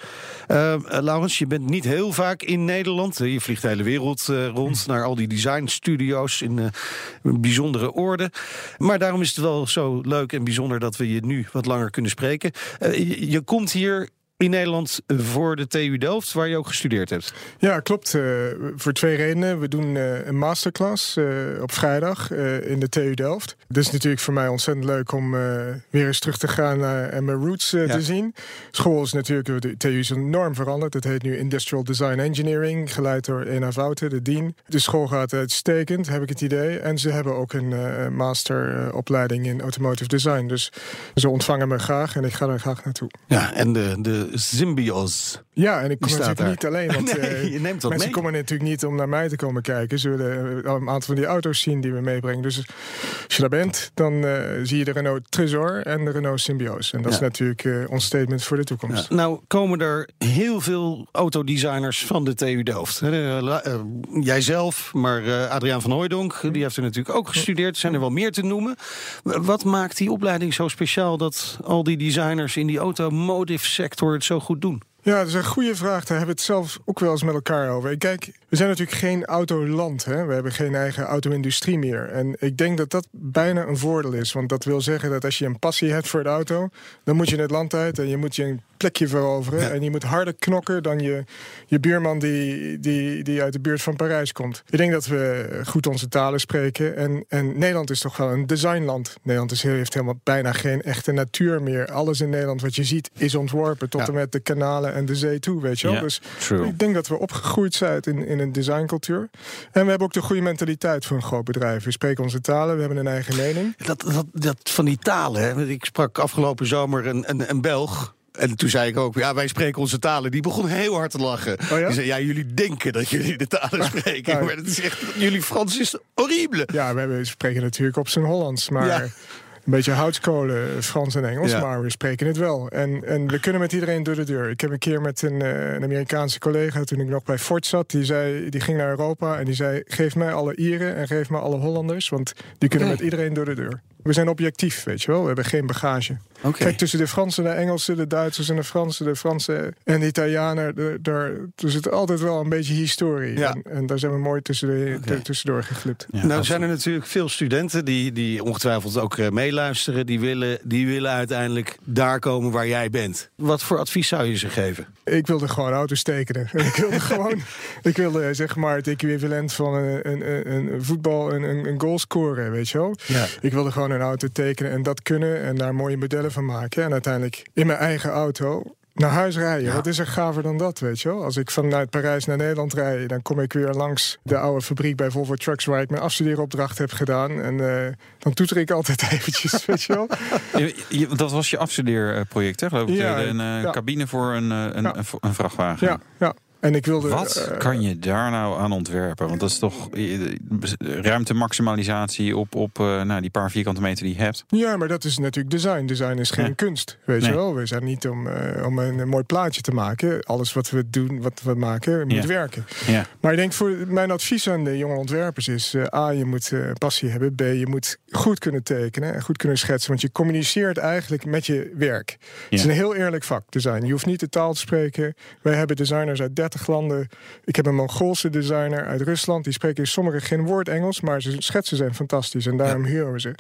Uh, Laurens, je bent niet heel vaak in Nederland. Je vliegt de hele wereld rond naar al die designstudio's in bijzondere orde. Maar daarom is het wel zo leuk en bijzonder dat we je nu wat langer kunnen spreken. je komt hier in Nederland voor de TU Delft, waar je ook gestudeerd hebt. Ja, klopt. Uh, voor twee redenen. We doen uh, een masterclass uh, op vrijdag in de TU Delft. Het is natuurlijk voor mij ontzettend leuk om weer eens terug te gaan en mijn roots ja. te zien. School is natuurlijk, de TU is enorm veranderd. Het heet nu Industrial Design Engineering, geleid door Ena Wouten, de dean. De school gaat uitstekend, heb ik het idee. En ze hebben ook een masteropleiding in automotive design. Dus ze ontvangen me graag en ik ga er graag naartoe. Ja, en de, de Symbios. Ja, en ik kom natuurlijk niet alleen. Want, nee, eh, je neemt mensen komen natuurlijk niet om naar mij te komen kijken. Ze willen eh, een aantal van die auto's zien die we meebrengen. Dus als je daar bent, dan uh, zie je de Renault Trésor en de Renault Symbios. En dat is natuurlijk uh, ons statement voor de toekomst. Ja. Nou komen er heel veel autodesigners van de TU Delft. jijzelf, maar Adriaan van Hooijdonk, die heeft er natuurlijk ook gestudeerd. Er zijn er wel meer te noemen. Wat maakt die opleiding zo speciaal dat al die designers in die automotive sector het zo goed doen? Ja, dat is een goede vraag. Daar hebben we het zelf ook wel eens met elkaar over. Kijk, we zijn natuurlijk geen autoland. Hè? We hebben geen eigen auto-industrie meer. En ik denk dat dat bijna een voordeel is. Want dat wil zeggen dat als je een passie hebt voor de auto... dan moet je het land uit en je moet je een plekje veroveren. En je moet harder knokken dan je, je buurman die, die, die uit de buurt van Parijs komt. Ik denk dat we goed onze talen spreken. En, en Nederland is toch wel een designland. Nederland is, heeft helemaal bijna geen echte natuur meer. Alles in Nederland wat je ziet is ontworpen. Tot en met de kanalen en de zee toe, weet je wel. dus ik denk dat we opgegroeid zijn in, in een designcultuur. En we hebben ook de goede mentaliteit voor een groot bedrijf. We spreken onze talen, we hebben een eigen mening. Dat, dat, dat van die talen, hè? ik sprak afgelopen zomer een, een, een Belg en toen zei ik ook, ja, wij spreken onze talen. Die begon heel hard te lachen. Oh ja? Die zei, ja, jullie denken dat jullie de talen spreken. Maar dat is echt, jullie Frans is horrible. Ja, we spreken natuurlijk op zijn Hollands, maar... Een beetje houtskolen, Frans en Engels, maar we spreken het wel. En, en we kunnen met iedereen door de deur. Ik heb een keer met een, eh, een Amerikaanse collega, toen ik nog bij Ford zat, die, zei, die ging naar Europa en die zei: Geef mij alle Ieren en geef mij alle Hollanders, want die kunnen met iedereen door de deur. We zijn objectief, weet je wel. We hebben geen bagage. Kijk, tussen de Fransen, de Engelsen, de Duitsers en de Fransen, de Fransen en de Italianen, daar, er zit altijd wel een beetje historie. En, en, daar zijn we mooi tussen de, tussendoor geglipt. nou zijn er natuurlijk veel studenten die, die ongetwijfeld ook uh, meeluisteren. Die willen, die willen uiteindelijk daar komen waar jij bent. Wat voor advies zou je ze geven? Ik wilde gewoon auto's tekenen. ik wilde gewoon, ik wilde zeg maar het equivalent van een, een, een, voetbal, een, een goal scoren, weet je wel. Ja. Ik wilde gewoon een auto tekenen en dat kunnen en daar mooie modellen van maken. En uiteindelijk in mijn eigen auto naar huis rijden. Wat is er gaver dan dat, weet je wel? Als ik vanuit Parijs naar Nederland rijd... dan kom ik weer langs de oude fabriek bij Volvo Trucks... waar ik mijn afstudeeropdracht heb gedaan. En uh, dan toeter ik altijd eventjes, weet je wel? dat was je afstudeerproject, hè? Geloof ik? Ja, een uh, cabine voor een, uh, een, een, vrachtwagen. Ja, ja. En ik wilde, Wat uh, kan je daar nou aan ontwerpen? Want dat is toch ruimtemaximalisatie op, op uh, nou, die paar vierkante meter die je hebt. Ja, maar dat is natuurlijk design. Design is geen kunst, weet je wel. We zijn niet om, uh, om een, een, mooi plaatje te maken. Alles wat we doen, wat we maken, moet werken. Ja. Maar ik denk voor mijn advies aan de jonge ontwerpers is... A, je moet passie hebben. B, je moet goed kunnen tekenen en goed kunnen schetsen. Want je communiceert eigenlijk met je werk. Het is een heel eerlijk vak, design. Je hoeft niet de taal te spreken. Wij hebben designers uit 30 landen. Ik heb een Mongoolse designer uit Rusland. Die spreken sommigen geen woord Engels, maar zijn schetsen zijn fantastisch. En daarom ja. huren we ze.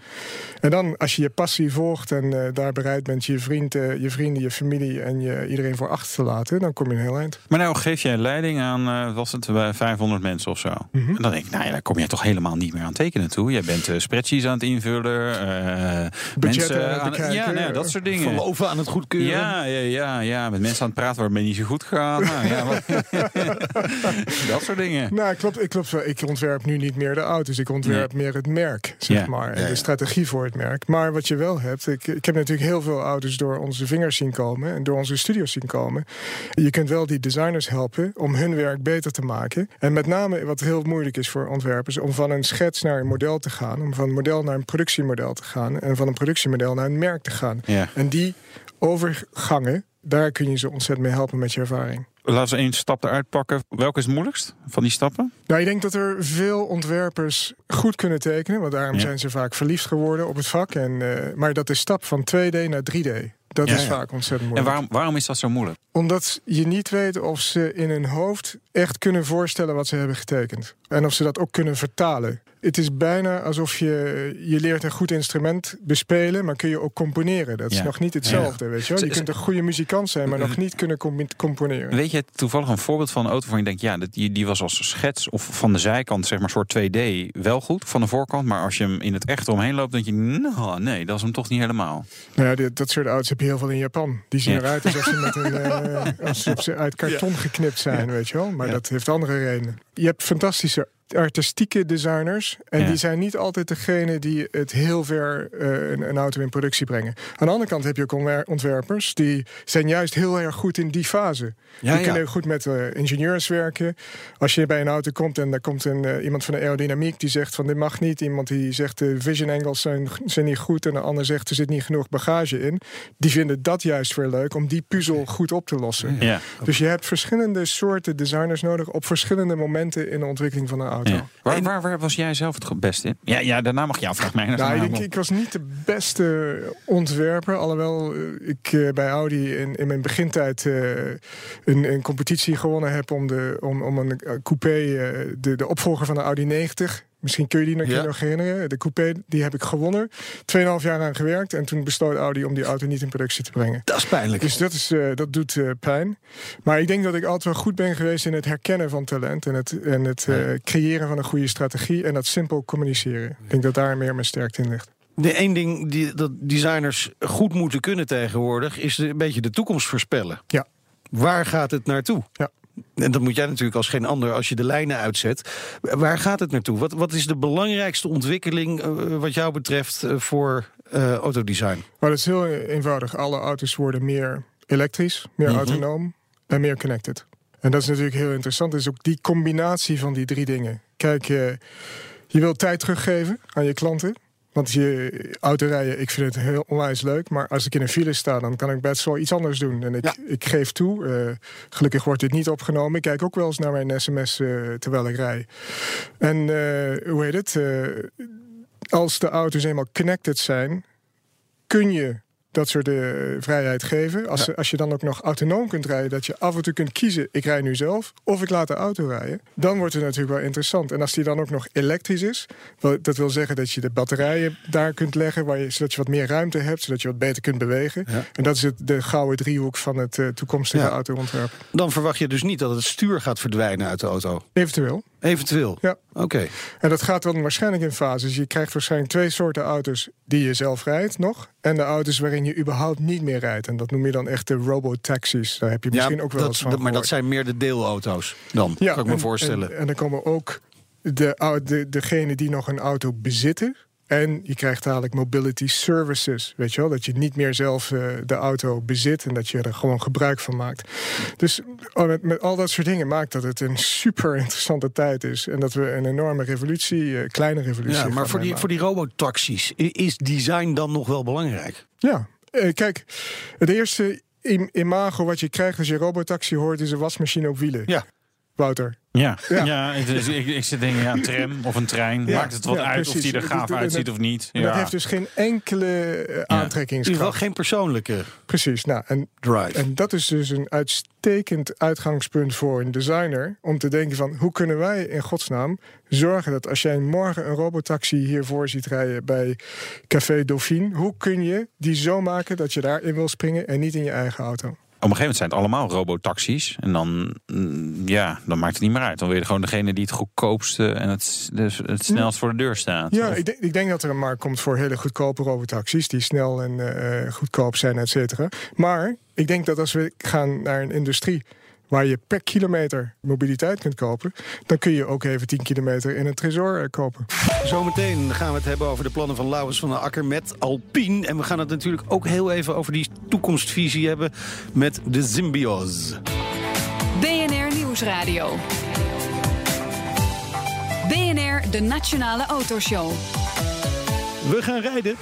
En dan, als je je passie volgt en uh, daar bereid bent je, vriend, uh, je vrienden, je familie en je, iedereen voor achter te laten, dan kom je een heel eind. Maar nou geef jij leiding aan, uh, was het bij 500 mensen of zo? Mm -hmm. En dan denk ik, nou ja, daar kom je toch helemaal niet meer aan tekenen toe. Jij bent spreadsheets aan het invullen, mensen aan, ja, nou ja, dat soort dingen. Verloven aan het goedkeuren. Ja, ja, ja, ja, met mensen aan het praten waar het niet zo goed gaat. nou, ja, wat, dat soort dingen. Nou, klopt, ik, klopt wel. ik ontwerp nu niet meer de auto's. Ik ontwerp meer het merk, zeg Ja. maar. En Ja, de strategie voor het merk. Maar wat je wel hebt... Ik, ik heb natuurlijk heel veel auto's door onze vingers zien komen... en door onze studios zien komen. Je kunt wel die designers helpen om hun werk beter te maken. En met name wat heel moeilijk is voor ontwerpers... om van een schets naar een model te gaan. Om van een model naar een productiemodel te gaan. En van een productiemodel naar een merk te gaan. Ja. En die overgangen, daar kun je ze ontzettend mee helpen met je ervaring. Laten we één stap eruit pakken. Welke is het moeilijkst van die stappen? Nou, ik denk dat er veel ontwerpers goed kunnen tekenen. Want daarom Ja. zijn ze vaak verliefd geworden op het vak. En, eh, maar dat de stap van 2D naar 3D, dat Ja, is ja. vaak ontzettend En moeilijk. waarom, waarom is dat zo moeilijk? Omdat je niet weet of ze in hun hoofd echt kunnen voorstellen wat ze hebben getekend. En of ze dat ook kunnen vertalen. Het is bijna alsof je, je leert een goed instrument bespelen, maar kun je ook componeren. Dat is Ja. nog niet hetzelfde, weet je wel. Je kunt een goede muzikant zijn, maar nog niet kunnen com- componeren. Weet je toevallig een voorbeeld van een auto waarvan je denkt... ja, dat- die, die was als schets of van de zijkant, zeg maar, soort 2D wel goed. Van de voorkant, maar als je hem in het echt omheen loopt... denk je, nou, nee, dat is hem toch niet helemaal. Nou ja, dit- dat soort auto's heb je heel veel in Japan. Die zien Ja. eruit alsof ze, met een, eh, alsof ze uit karton geknipt zijn, weet je wel. Maar Dat heeft andere redenen. Je hebt fantastische artistieke designers. En Ja. die zijn niet altijd degene die het heel ver eh, een, een auto in productie brengen. Aan de andere kant heb je ook ontwer- ontwerpers die zijn juist heel erg goed in die fase. Ja, die ja. kunnen goed met eh, ingenieurs werken. Als je bij een auto komt en daar komt een, eh, iemand van de aerodynamiek die zegt van dit mag niet. Iemand die zegt de vision angles zijn, zijn niet goed. En de ander zegt er zit niet genoeg bagage in. Die vinden dat juist weer leuk om die puzzel goed op te lossen. Ja. Dus je hebt verschillende soorten designers nodig op verschillende momenten in de ontwikkeling van een auto. Ja. Waar, waar, waar was jij zelf het best in? Ja, ja daarna mag je afvragen. mij. Nou, ik, denk, ik was niet de beste ontwerper. Alhoewel eh, ik eh, bij Audi in, in mijn begintijd eh, een, een competitie gewonnen heb om, de, om, om een coupé, de, de opvolger van de Audi 90. Misschien kun je die nog, Ja. nog herinneren. De coupé, die heb ik gewonnen. Tweeënhalf jaar aan gewerkt. En toen besloot Audi om die auto niet in productie te brengen. Dat is pijnlijk. Dus dat, is, eh, dat doet eh, pijn. Maar ik denk dat ik altijd wel goed ben geweest in het herkennen van talent. En het, en het eh, creëren van een goede strategie. En dat simpel communiceren. Ik denk dat daar meer mijn sterkte in ligt. De één ding die dat designers goed moeten kunnen tegenwoordig... is een beetje de toekomst voorspellen. Ja. Waar gaat het naartoe? Ja. En dat moet jij natuurlijk als geen ander als je de lijnen uitzet. Waar gaat het naartoe? Wat, wat is de belangrijkste ontwikkeling eh, wat jou betreft eh, voor eh, autodesign? Maar dat is heel eenvoudig. Alle auto's worden meer elektrisch, meer Mhm. autonoom en meer connected. En dat is natuurlijk heel interessant. is ook die combinatie van die drie dingen. Kijk, je wilt tijd teruggeven aan je klanten. Want je autorijden, ik vind het heel onwijs leuk. Maar als ik in een file sta, dan kan ik best wel iets anders doen. En ik, Ja. ik geef toe. eh, gelukkig wordt dit niet opgenomen. Ik kijk ook wel eens naar mijn sms eh, terwijl ik rij. En eh, hoe heet het? Als de auto's eenmaal connected zijn, kun je dat soort eh, vrijheid geven. Als, als je dan ook nog autonoom kunt rijden, dat je af en toe kunt kiezen: ik rij nu zelf of ik laat de auto rijden. Dan wordt het natuurlijk wel interessant. En als die dan ook nog elektrisch is, wel, dat wil zeggen dat je de batterijen daar kunt leggen, waar je, zodat je wat meer ruimte hebt, zodat je wat beter kunt bewegen. Ja. En dat is het, de gouden driehoek van het eh, toekomstige Ja. autoontwerp. Dan verwacht je dus niet dat het stuur gaat verdwijnen uit de auto. Eventueel. Eventueel. Ja. Oké. En dat gaat dan waarschijnlijk in fases. Je krijgt waarschijnlijk twee soorten auto's die je zelf rijdt nog. En de auto's waarin je überhaupt niet meer rijdt. En dat noem je dan echt de robotaxis. Daar heb je misschien ook wel dat, eens van dat- Maar dat zijn meer de deelauto's dan, kan ik me en- voorstellen. En, en dan komen ook de, de, degenen die nog een auto bezitten. En je krijgt dadelijk mobility services. Weet je wel? Dat je niet meer zelf eh, de auto bezit. En dat je er gewoon gebruik van maakt. Dus oh, met, met al dat soort dingen maakt dat het een super interessante tijd is. En dat we een enorme revolutie, eh, kleine revolutie. ja, maar voor die, voor die robotaxis is design dan nog wel belangrijk? Ja, eh, kijk, het eerste im- imago wat je krijgt als je robotaxi hoort is een wasmachine op wielen. Ja. Wouter. Ja, Ja. ja. het is- ik, ik zit denken, ja, een tram of een trein. Ja, Maakt het wat ja, uit of die er gaaf het- uitziet of niet? Dat heeft dus geen enkele eh, In ieder geval aantrekkingskracht. geen persoonlijke Precies. Nou, en, drive. en dat is dus een uitstekend uitgangspunt voor een designer. Om te denken van hoe kunnen wij in godsnaam zorgen dat als jij morgen een robotaxi hiervoor ziet rijden bij Café Dauphine. Hoe kun je die zo maken dat je daarin wil springen en niet in je eigen auto? Op een gegeven moment zijn het allemaal robotaxis. En dan, mm, ja, dan maakt het niet meer uit. Dan wil je gewoon degene die het goedkoopste en het, het snelst voor de deur staat. Ja, ik denk, ik denk dat er een markt komt voor hele goedkope robotaxis... die snel en eh, goedkoop zijn, et cetera. Maar ik denk dat als we gaan naar een industrie... waar je per kilometer mobiliteit kunt kopen, dan kun je ook even 10 kilometer in een Tresor eh, kopen. Zometeen gaan we het hebben over de plannen van Laurens van der Akker met Alpine. En we gaan het natuurlijk ook heel even over die toekomstvisie hebben met de Symbiose. BNR Nieuwsradio. BNR, de Nationale Autoshow. We gaan rijden.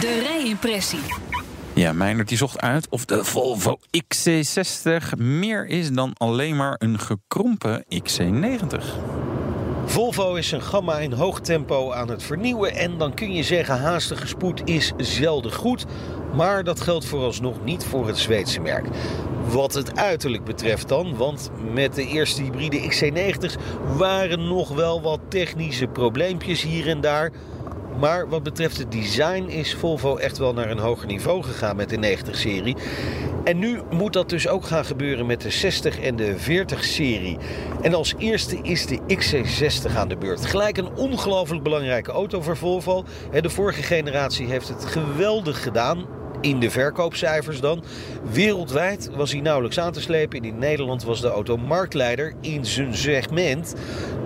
De rijimpressie. Ja, Meijnerd die zocht uit of de Volvo XC60 meer is dan alleen maar een gekrompen XC90. Volvo is zijn gamma in hoog tempo aan het vernieuwen. En dan kun je zeggen, haastige spoed is zelden goed. Maar dat geldt vooralsnog niet voor het Zweedse merk. Wat het uiterlijk betreft dan, want met de eerste hybride XC90's waren nog wel wat technische probleempjes hier en daar. Maar wat betreft het design is Volvo echt wel naar een hoger niveau gegaan met de 90-serie. En nu moet dat dus ook gaan gebeuren met de 60 en de 40-serie. En als eerste is de XC60 aan de beurt. Gelijk een ongelooflijk belangrijke auto voor Volvo. De vorige generatie heeft het geweldig gedaan in de verkoopcijfers dan. Wereldwijd was hij nauwelijks aan te slepen. En in Nederland was de auto marktleider in zijn segment.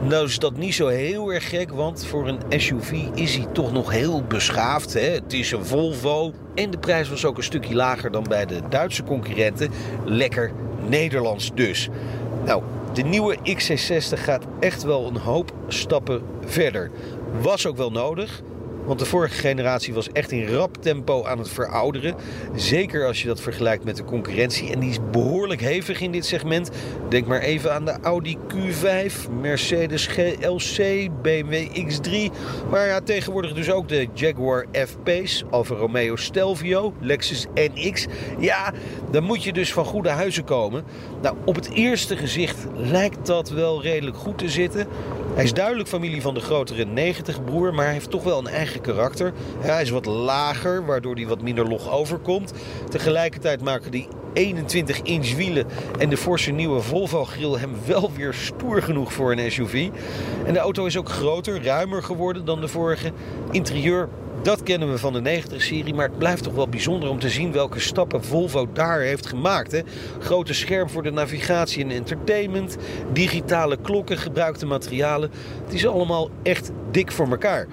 Nou is dat niet zo heel erg gek, want voor een SUV is hij toch nog heel beschaafd. Hè? Het is een Volvo en de prijs was ook een stukje lager dan bij de Duitse concurrenten. Lekker Nederlands dus. Nou, de nieuwe XC60 gaat echt wel een hoop stappen verder. Was ook wel nodig. Want de vorige generatie was echt in rap tempo aan het verouderen. Zeker als je dat vergelijkt met de concurrentie. En die is behoorlijk hevig in dit segment. Denk maar even aan de Audi Q5, Mercedes GLC, BMW X3. Maar ja, tegenwoordig dus ook de Jaguar F-Pace, Alfa Romeo Stelvio, Lexus NX. Ja, dan moet je dus van goede huizen komen. Nou, op het eerste gezicht lijkt dat wel redelijk goed te zitten. Hij is duidelijk familie van de grotere 90-broer, maar hij heeft toch wel een eigen karakter. hij is wat lager, waardoor hij wat minder log overkomt. Tegelijkertijd maken die 21-inch wielen en de forse nieuwe Volvo-grill hem wel weer stoer genoeg voor een SUV. En de auto is ook groter, ruimer geworden dan de vorige. Interieur dat kennen we van de 90-serie, maar het blijft toch wel bijzonder om te zien welke stappen Volvo daar heeft gemaakt. Hè? Grote scherm voor de navigatie en entertainment, digitale klokken, gebruikte materialen. Het is allemaal echt dik voor elkaar.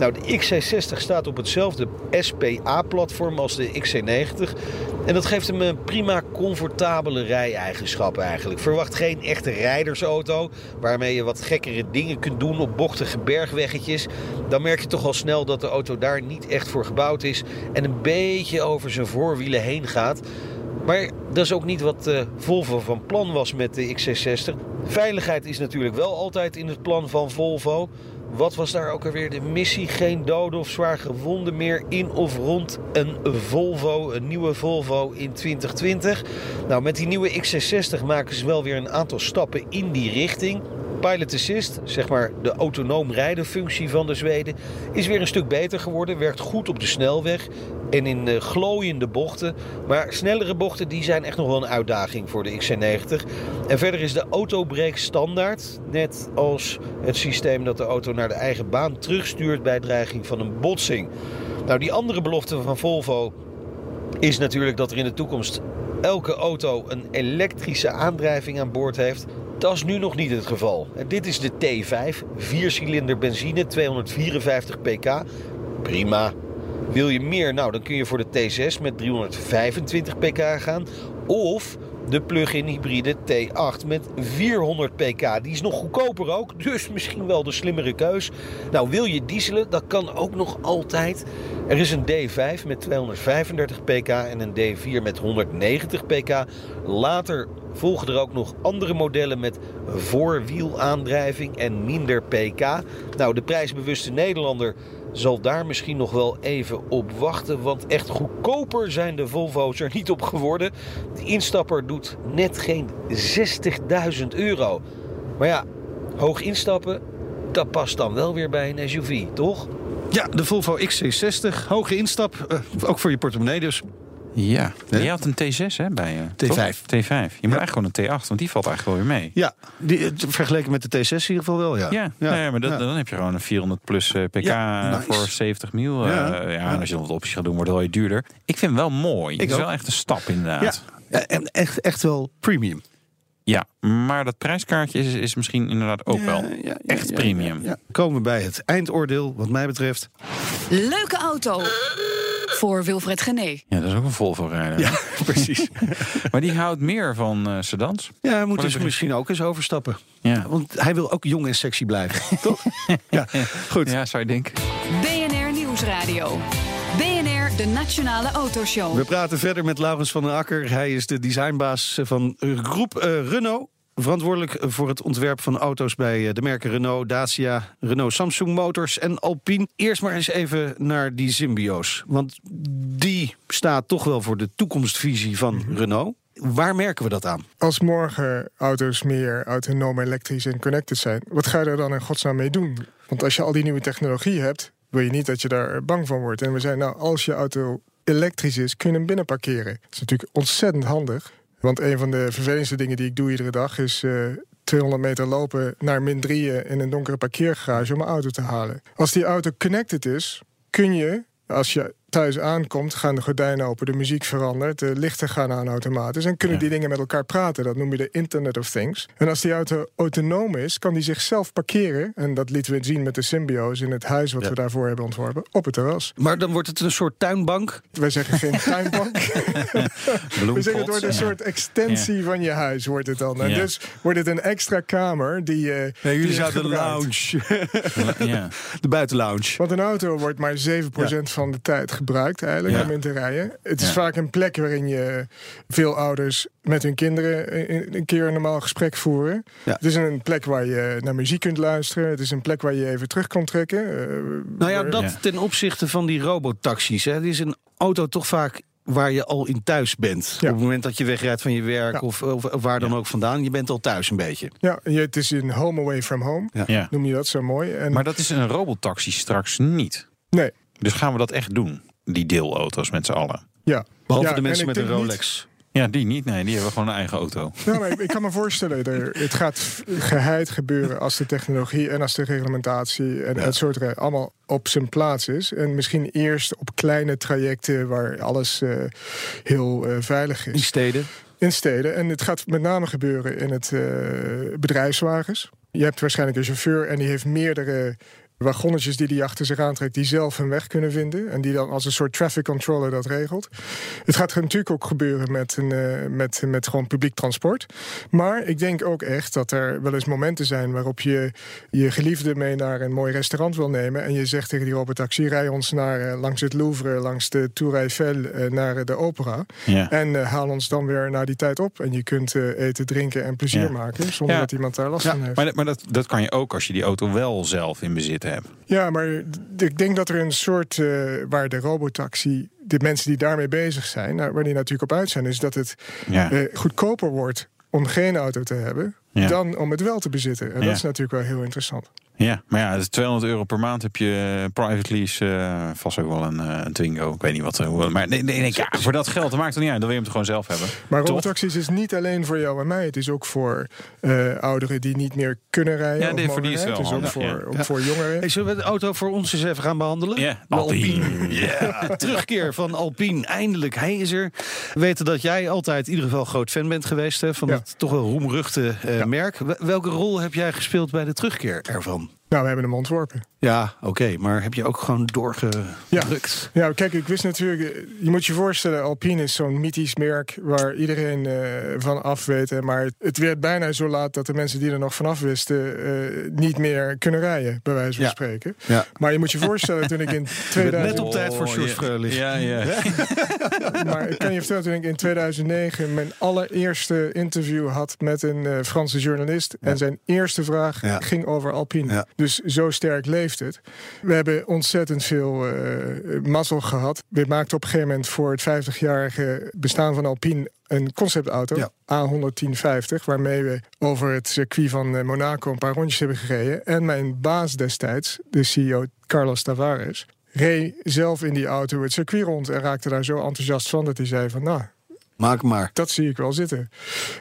Nou, de XC60 staat op hetzelfde SPA-platform als de XC90. En dat geeft hem een prima comfortabele rij-eigenschappen eigenlijk. Verwacht geen echte rijdersauto waarmee je wat gekkere dingen kunt doen op bochtige bergweggetjes. Dan merk je toch al snel dat de auto daar niet echt voor gebouwd is en een beetje over zijn voorwielen heen gaat. Maar dat is ook niet wat uh, Volvo van plan was met de XC60. Veiligheid is natuurlijk wel altijd in het plan van Volvo. Wat was daar ook alweer de missie? Geen doden of zwaar gewonden meer in of rond een Volvo, een nieuwe Volvo in 2020. Nou, met die nieuwe XC60 maken ze wel weer een aantal stappen in die richting. Pilot Assist, zeg maar de autonoom rijden functie van de Zweden, is weer een stuk beter geworden. Werkt goed op de snelweg en in de glooiende bochten. Maar snellere bochten die zijn echt nog wel een uitdaging voor de XC90. En verder is de autobreak standaard. Net als het systeem dat de auto naar de eigen baan terugstuurt bij dreiging van een botsing. Nou, die andere belofte van Volvo is natuurlijk dat er in de toekomst elke auto een elektrische aandrijving aan boord heeft. Dat is nu nog niet het geval. Dit is de T5, 4-cilinder benzine, 254 pk. Prima. Wil je meer? Nou, dan kun je voor de T6 met 325 pk gaan. Of de plug-in hybride T8 met 400 pk. Die is nog goedkoper ook, dus misschien wel de slimmere keus. Nou, wil je dieselen? Dat kan ook nog altijd. Er is een D5 met 235 pk en een D4 met 190 pk. Later volgen er ook nog andere modellen met voorwielaandrijving en minder pk. Nou, de prijsbewuste Nederlander zal daar misschien nog wel even op wachten. Want echt goedkoper zijn de Volvo's er niet op geworden. De instapper doet net geen 60.000 euro. Maar ja, hoog instappen, dat past dan wel weer bij een SUV, toch? Ja, de Volvo XC60, hoge instap, uh, ook voor je portemonnee dus. Ja, je had een T6 hè, bij je. T5. T5. Je moet eigenlijk gewoon een T8, want die valt eigenlijk wel weer mee. Ja, die, vergeleken met de T6 in ieder geval wel, ja. Ja, ja. Nee, maar dat, dan heb je gewoon een 400 plus uh, pk nice. voor 70 mil. Uh, ja. ja, en als je nog wat opties gaat doen, wordt het wel duurder. Ik vind hem wel mooi. Ik het is ook. wel echt een stap inderdaad. Ja, en echt, echt wel premium. Ja, maar dat prijskaartje is, is misschien inderdaad ook wel Ja, ja, ja, echt ja, premium. ja, ja. Komen we bij het eindoordeel, wat mij betreft. Leuke auto. Voor Wilfred Gené. Ja, dat is ook een Volvo-rijder. Ja, precies. Maar die houdt meer van eh, sedans. Ja, is ze er- misschien ook eens overstappen. Ja. Want hij wil ook jong en sexy blijven, toch? Ja, goed. ja, zou je denken. BNR Nieuwsradio. BNR, de Nationale Autoshow. We praten verder met Laurens van den Akker. Hij is de designbaas van groep eh, Renault. Verantwoordelijk voor het ontwerp van auto's bij eh, de merken Renault, Dacia, Renault Samsung Motors en Alpine. Eerst maar eens even naar die symbio's. Want die staat toch wel voor de toekomstvisie van Renault. Waar merken we dat aan? Als morgen auto's meer autonoom, elektrisch en connected zijn, wat ga je er dan in godsnaam mee doen? Want als je al die nieuwe technologie hebt, wil je niet dat je daar bang van wordt. En we zijn nou, als je auto elektrisch is, kun je hem binnen parkeren. Dat is natuurlijk ontzettend handig. Want een van de vervelendste dingen die ik doe iedere dag is eh, 200 meter lopen naar min 3 in een donkere parkeergarage om mijn auto te halen. Als die auto connected is, kun je, als je thuis aankomt, gaan de gordijnen open, de muziek verandert, de lichten gaan aan automatisch en kunnen Ja. die dingen met elkaar praten. Dat noem je de Internet of Things. En als die auto autonoom is, kan die zichzelf parkeren. En dat lieten we zien met de Symbio's in het huis wat Ja. we daarvoor hebben ontworpen, op het terras. Maar dan wordt het een soort tuinbank. Wij zeggen geen tuinbank. We zeggen het wordt een soort extensie van je huis, wordt het dan. En Ja. dus wordt het een extra kamer die, eh je gebruikt. Ja. de buitenlounge. Want een auto wordt maar 7% van de tijd gebruikt eigenlijk Ja. om in te rijden. Het is Ja. vaak een plek waarin je veel ouders met hun kinderen een, een keer een normaal gesprek voeren. Ja. Het is een plek waar je naar muziek kunt luisteren. Het is een plek waar je even terug kan trekken. eh, Nou ja, waar- dat Ja. ten opzichte van die robotaxis. Hè. Het is een auto toch vaak waar je al in thuis bent. Ja. Op het moment dat je wegrijdt van je werk Ja. of, of, waar dan Ja. ook vandaan. Je bent al thuis een beetje. Ja, het is een home away from home. Ja. Noem je dat zo mooi. En, Maar dat is een robotaxi straks niet. nee, Dus gaan we dat echt doen? Die deelauto's met z'n allen. ja. Behalve Ja, de mensen en met een Rolex. Ja, die niet. Nee, die hebben gewoon een eigen auto. Ja, maar ik, ik kan me voorstellen, er, het gaat geheid gebeuren als de technologie en als de reglementatie en het soort allemaal op zijn plaats is. En misschien eerst op kleine trajecten waar alles eh, heel eh, veilig In is. steden. In steden. En het gaat met name gebeuren in het eh, bedrijfswagens. Je hebt waarschijnlijk een chauffeur en die heeft meerdere wagonnetjes die die achter zich aantrekt, die zelf hun weg kunnen vinden. En die dan als een soort traffic controller dat regelt. Het gaat natuurlijk ook gebeuren met, een, eh, met, met gewoon publiek transport. Maar ik denk ook echt dat er wel eens momenten zijn waarop je je geliefde mee naar een mooi restaurant wil nemen. En je zegt tegen die robotaxi: rij ons naar, eh, langs het Louvre, langs de Tour Eiffel, eh, naar de opera. Ja. En haal ons dan weer naar die tijd op. En je kunt eten, drinken en plezier Ja. maken. Zonder Ja. dat iemand daar last van heeft. Maar, maar dat, dat kan je ook als je die auto wel zelf in bezit hebt. Ja, maar ik denk dat er een soort eh, waar de robotaxi, de mensen die daarmee bezig zijn, nou, waar die natuurlijk op uit zijn, is dat het Ja. eh, goedkoper wordt om geen auto te hebben Ja. dan om het wel te bezitten. En Ja. dat is natuurlijk wel heel interessant. Ja, maar ja, het is 200 euro per maand heb je eh, private lease. eh, vast ook wel een, eh, een Twingo. Ik weet niet wat. Maar nee, nee, nee, ja, voor dat geld, dat maakt het niet uit. Dan wil je hem toch gewoon zelf hebben. Maar robotaxis is niet alleen voor jou en mij. Het is ook voor eh, ouderen die niet meer kunnen rijden. Ja, of nee, voor mogen die is wel Het is ook voor, ja. ook voor jongeren. Hey, zullen we de auto voor ons eens even gaan behandelen? Ja, Alpine. Ja, terugkeer van Alpine. Eindelijk, hij is er. We weten dat jij altijd in ieder geval groot fan bent geweest... Hè, van Ja. het toch wel roemruchte eh, Ja. merk. Wel- Welke rol heb jij gespeeld bij de terugkeer ervan? Nou, we hebben hem ontworpen. Ja, oké, maar heb je ook gewoon doorgedrukt? Ja, kijk, ik wist natuurlijk... eh, Je moet je voorstellen, Alpine is zo'n mythisch merk... waar iedereen eh, van af weet. Maar het werd bijna zo laat dat de mensen die er nog vanaf wisten... eh, niet meer kunnen rijden, bij wijze van Ja. spreken. Ja. Maar je moet je voorstellen, toen ik in Net 2000... op tijd voor ja. Freulich. Ja, ja. Maar ik kan je vertellen, toen ik in 2009 mijn allereerste interview had met een eh, Franse journalist. En zijn eerste vraag Ja. ging over Alpine. Ja. Dus zo sterk leeft het. We hebben ontzettend veel eh mazzel gehad. We maakten op een gegeven moment voor het 50-jarige bestaan van Alpine een conceptauto, Ja. A11050, waarmee we over het circuit van eh, Monaco een paar rondjes hebben gereden. En mijn baas destijds, de CEO Carlos Tavares, reed zelf in die auto het circuit rond en raakte daar zo enthousiast van dat hij zei van nou, Maak maar. dat zie ik wel zitten.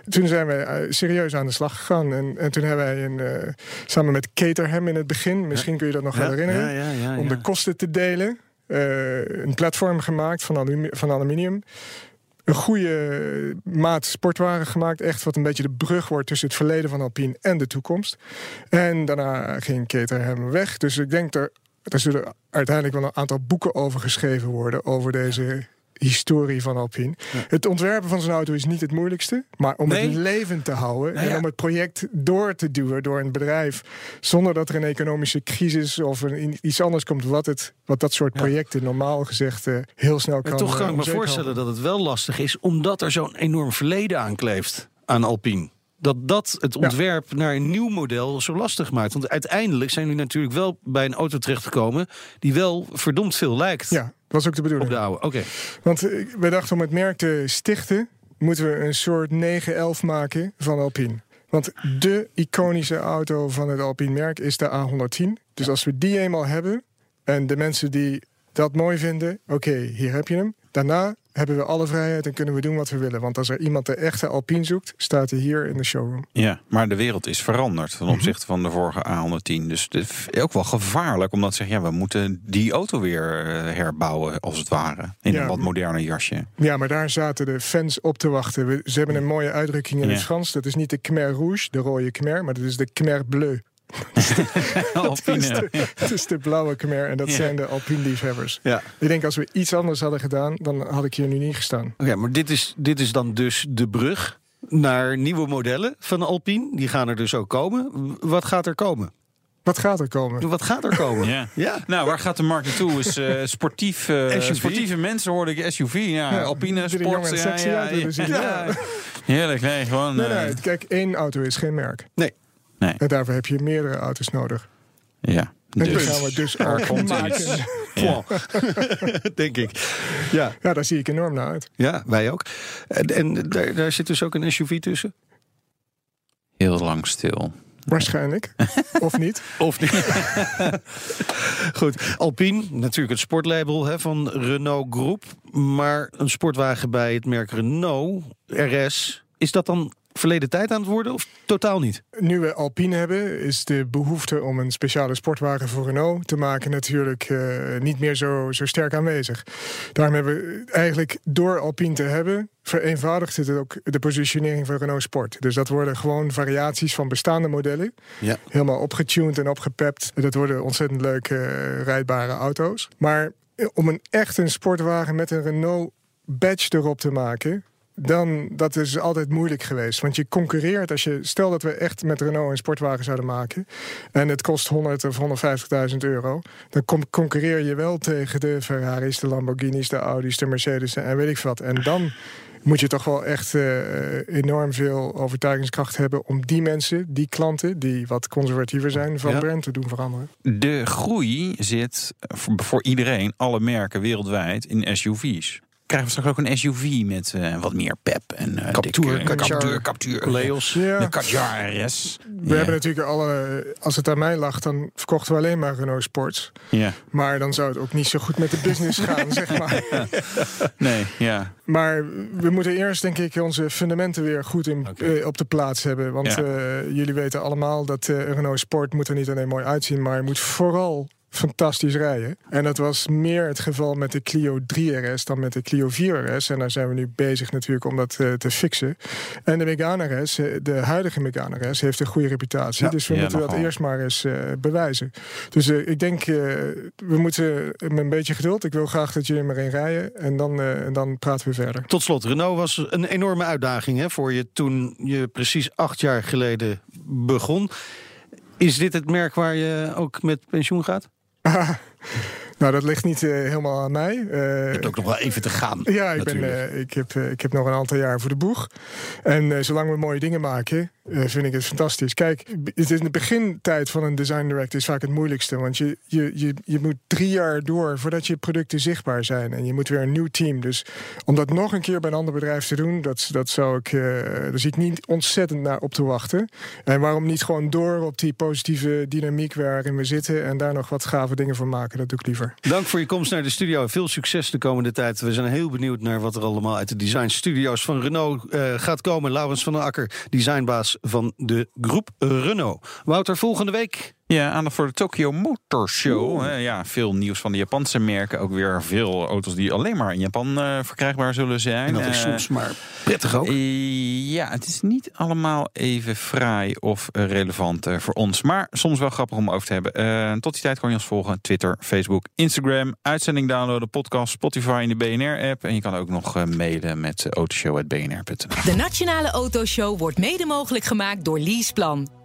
Toen zijn we eh, serieus aan de slag gegaan. En, en toen hebben wij een, eh, samen met Caterham in het begin, misschien kun je dat nog wel herinneren, Ja, ja, ja, om de kosten te delen, eh, een platform gemaakt van, van aluminium. een goede maat sportwagen gemaakt. Echt wat een beetje de brug wordt tussen het verleden van Alpine en de toekomst. En daarna ging Caterham weg. Dus ik denk dat er zullen uiteindelijk wel een aantal boeken over geschreven worden over deze historie van Alpine. Het ontwerpen van zo'n auto is niet het moeilijkste, maar om Nee. het levend te houden Nou ja. en om het project door te duwen door een bedrijf zonder dat er een economische crisis of een, iets anders komt wat, het, wat dat soort projecten normaal gezegd eh, heel snel kan Maar toch kan eh, ik om me voorstellen dat het wel lastig is, omdat er zo'n enorm verleden aankleeft aan Alpine. Dat dat het ontwerp naar een nieuw model zo lastig maakt. Want uiteindelijk zijn jullie natuurlijk wel bij een auto terechtgekomen die wel verdomd veel lijkt Ja, dat was ook de bedoeling. op de oude. Oké. Want eh, we dachten om het merk te stichten, moeten we een soort 911 maken van Alpine. Want de iconische auto van het Alpine merk is de A110. Dus als we die eenmaal hebben en de mensen die dat mooi vinden, oké, hier heb je hem. Daarna hebben we alle vrijheid en kunnen we doen wat we willen. Want als er iemand de echte Alpine zoekt, staat hij hier in de showroom. Ja, maar de wereld is veranderd ten opzichte van de vorige A110. Dus het is ook wel gevaarlijk omdat ze zeggen... ja, we moeten die auto weer eh, herbouwen, als het ware. In Ja, een wat moderner jasje. Ja, maar daar zaten de fans op te wachten. We, ze hebben een mooie uitdrukking in Ja. het Frans. Dat is niet de Khmer Rouge, de rode Khmer, maar dat is de Khmer Bleu. Dat is de, dat is de blauwe Khmer en dat Ja. zijn de Alpine-liefhebbers. Ja. Ik denk als we iets anders hadden gedaan, dan had ik hier nu niet gestaan. Oké, maar dit is, dit is dan dus de brug naar nieuwe modellen van Alpine. Die gaan er dus ook komen. Wat gaat er komen? Wat gaat er komen? Wat gaat er komen? Ja. Ja. Nou, waar gaat de markt naartoe? Is eh, sportief, eh, SUV? sportieve mensen hoorde ik SUV. Ja, Ja, Alpine, sport. ja, sexy ja, ja. Heerlijk, nee, gewoon... Nee, eh, nee, kijk, één auto is geen merk. Nee. Nee. En daarvoor heb je meerdere auto's nodig. Ja, En dus gaan we dus er ook komt maken. iets. Ja. Denk ik. Ja, Ja, daar zie ik enorm naar uit. ja wij ook. En, en daar, daar zit dus ook een SUV tussen? Heel lang stil. Waarschijnlijk. of niet. Of niet? Goed, Alpine, natuurlijk het sportlabel hè, van Renault Groep. Maar een sportwagen bij het merk Renault, RS, is dat dan verleden tijd aan het worden of totaal niet? Nu we Alpine hebben, is de behoefte om een speciale sportwagen voor Renault te maken natuurlijk eh, niet meer zo, zo sterk aanwezig. Daarom hebben we eigenlijk door Alpine te hebben, vereenvoudigt het ook de positionering van Renault Sport. Dus dat worden gewoon variaties van bestaande modellen. Ja. Helemaal opgetuned en opgepept. Dat worden ontzettend leuke eh, rijdbare auto's. Maar om een echt een sportwagen met een Renault badge erop te maken, dan dat is altijd moeilijk geweest. Want je concurreert als je stel dat we echt met Renault een sportwagen zouden maken en het kost 100 of 150.000 euro, dan concurreer je wel tegen de Ferraris, de Lamborghinis, de Audi's, de Mercedes en weet ik wat. En dan moet je toch wel echt eh, enorm veel overtuigingskracht hebben om die mensen, die klanten, die wat conservatiever zijn van Ja. brand te doen veranderen. De groei zit voor, voor iedereen, alle merken wereldwijd, in SUV's. Krijgen we straks ook een SUV met eh, wat meer pep en eh Captur, dikke- Captur, Captur, Leos. Ja. De RS. We hebben natuurlijk alle, als het aan mij lag, dan verkochten we alleen maar Renault Sports. Ja, Maar dan zou het ook niet zo goed met de business gaan, zeg maar. nee, ja. Maar we moeten eerst, denk ik, onze fundamenten weer goed in, eh, op de plaats hebben. Want Ja. eh, jullie weten allemaal dat eh, Renault Sport moet er niet alleen mooi uitzien, maar hij moet vooral fantastisch rijden. En dat was meer het geval met de Clio 3 RS dan met de Clio 4 RS. En daar zijn we nu bezig natuurlijk om dat eh, te fixen. En de Megane RS, eh, de huidige Megane RS, heeft een goede reputatie. Ja. dus we Ja, moeten dat eerst maar eens eh, bewijzen. Dus ik denk, we moeten met een beetje geduld. Ik wil graag dat jullie maar in rijden. En dan, en dan praten we verder. Tot slot, Renault was een enorme uitdaging hè, voor je toen je precies acht jaar geleden begon. Is dit het merk waar je ook met pensioen gaat? Nou, dat ligt niet eh, helemaal aan mij. Eh, Je hebt ook nog wel even te gaan. ja, ik, ben, eh, ik, heb, ik heb nog een aantal jaar voor de boeg. En zolang we mooie dingen maken, eh, vind ik het fantastisch. Kijk, het is in de begintijd van een design direct is vaak het moeilijkste. Want je, je, je, je moet drie jaar door voordat je producten zichtbaar zijn. En je moet weer een nieuw team. Dus om dat nog een keer bij een ander bedrijf te doen, dat, dat zou ik, eh, daar zie ik niet ontzettend naar op te wachten. En waarom niet gewoon door op die positieve dynamiek waarin we zitten en daar nog wat gave dingen voor maken? Dat doe ik liever. Dank voor je komst naar de studio. Veel succes de komende tijd. We zijn heel benieuwd naar wat er allemaal uit de design studio's van Renault eh, gaat komen. Laurens van den Akker, designbaas van de groep Renault. Wouter, volgende week Ja, aandacht voor de Tokyo Motor Show. Ja, veel nieuws van de Japanse merken. Ook weer veel auto's die alleen maar in Japan uh, verkrijgbaar zullen zijn. En dat is soms maar prettig ook. ja, het is niet allemaal even fraai of relevant voor ons. Maar soms wel grappig om over te hebben. tot die tijd kan je ons volgen. Twitter, Facebook, Instagram. Uitzending downloaden, podcast, Spotify in de BNR-app. En je kan ook nog mailen met autoshow.bnr.nl. De Nationale Autoshow wordt mede mogelijk gemaakt door Leaseplan.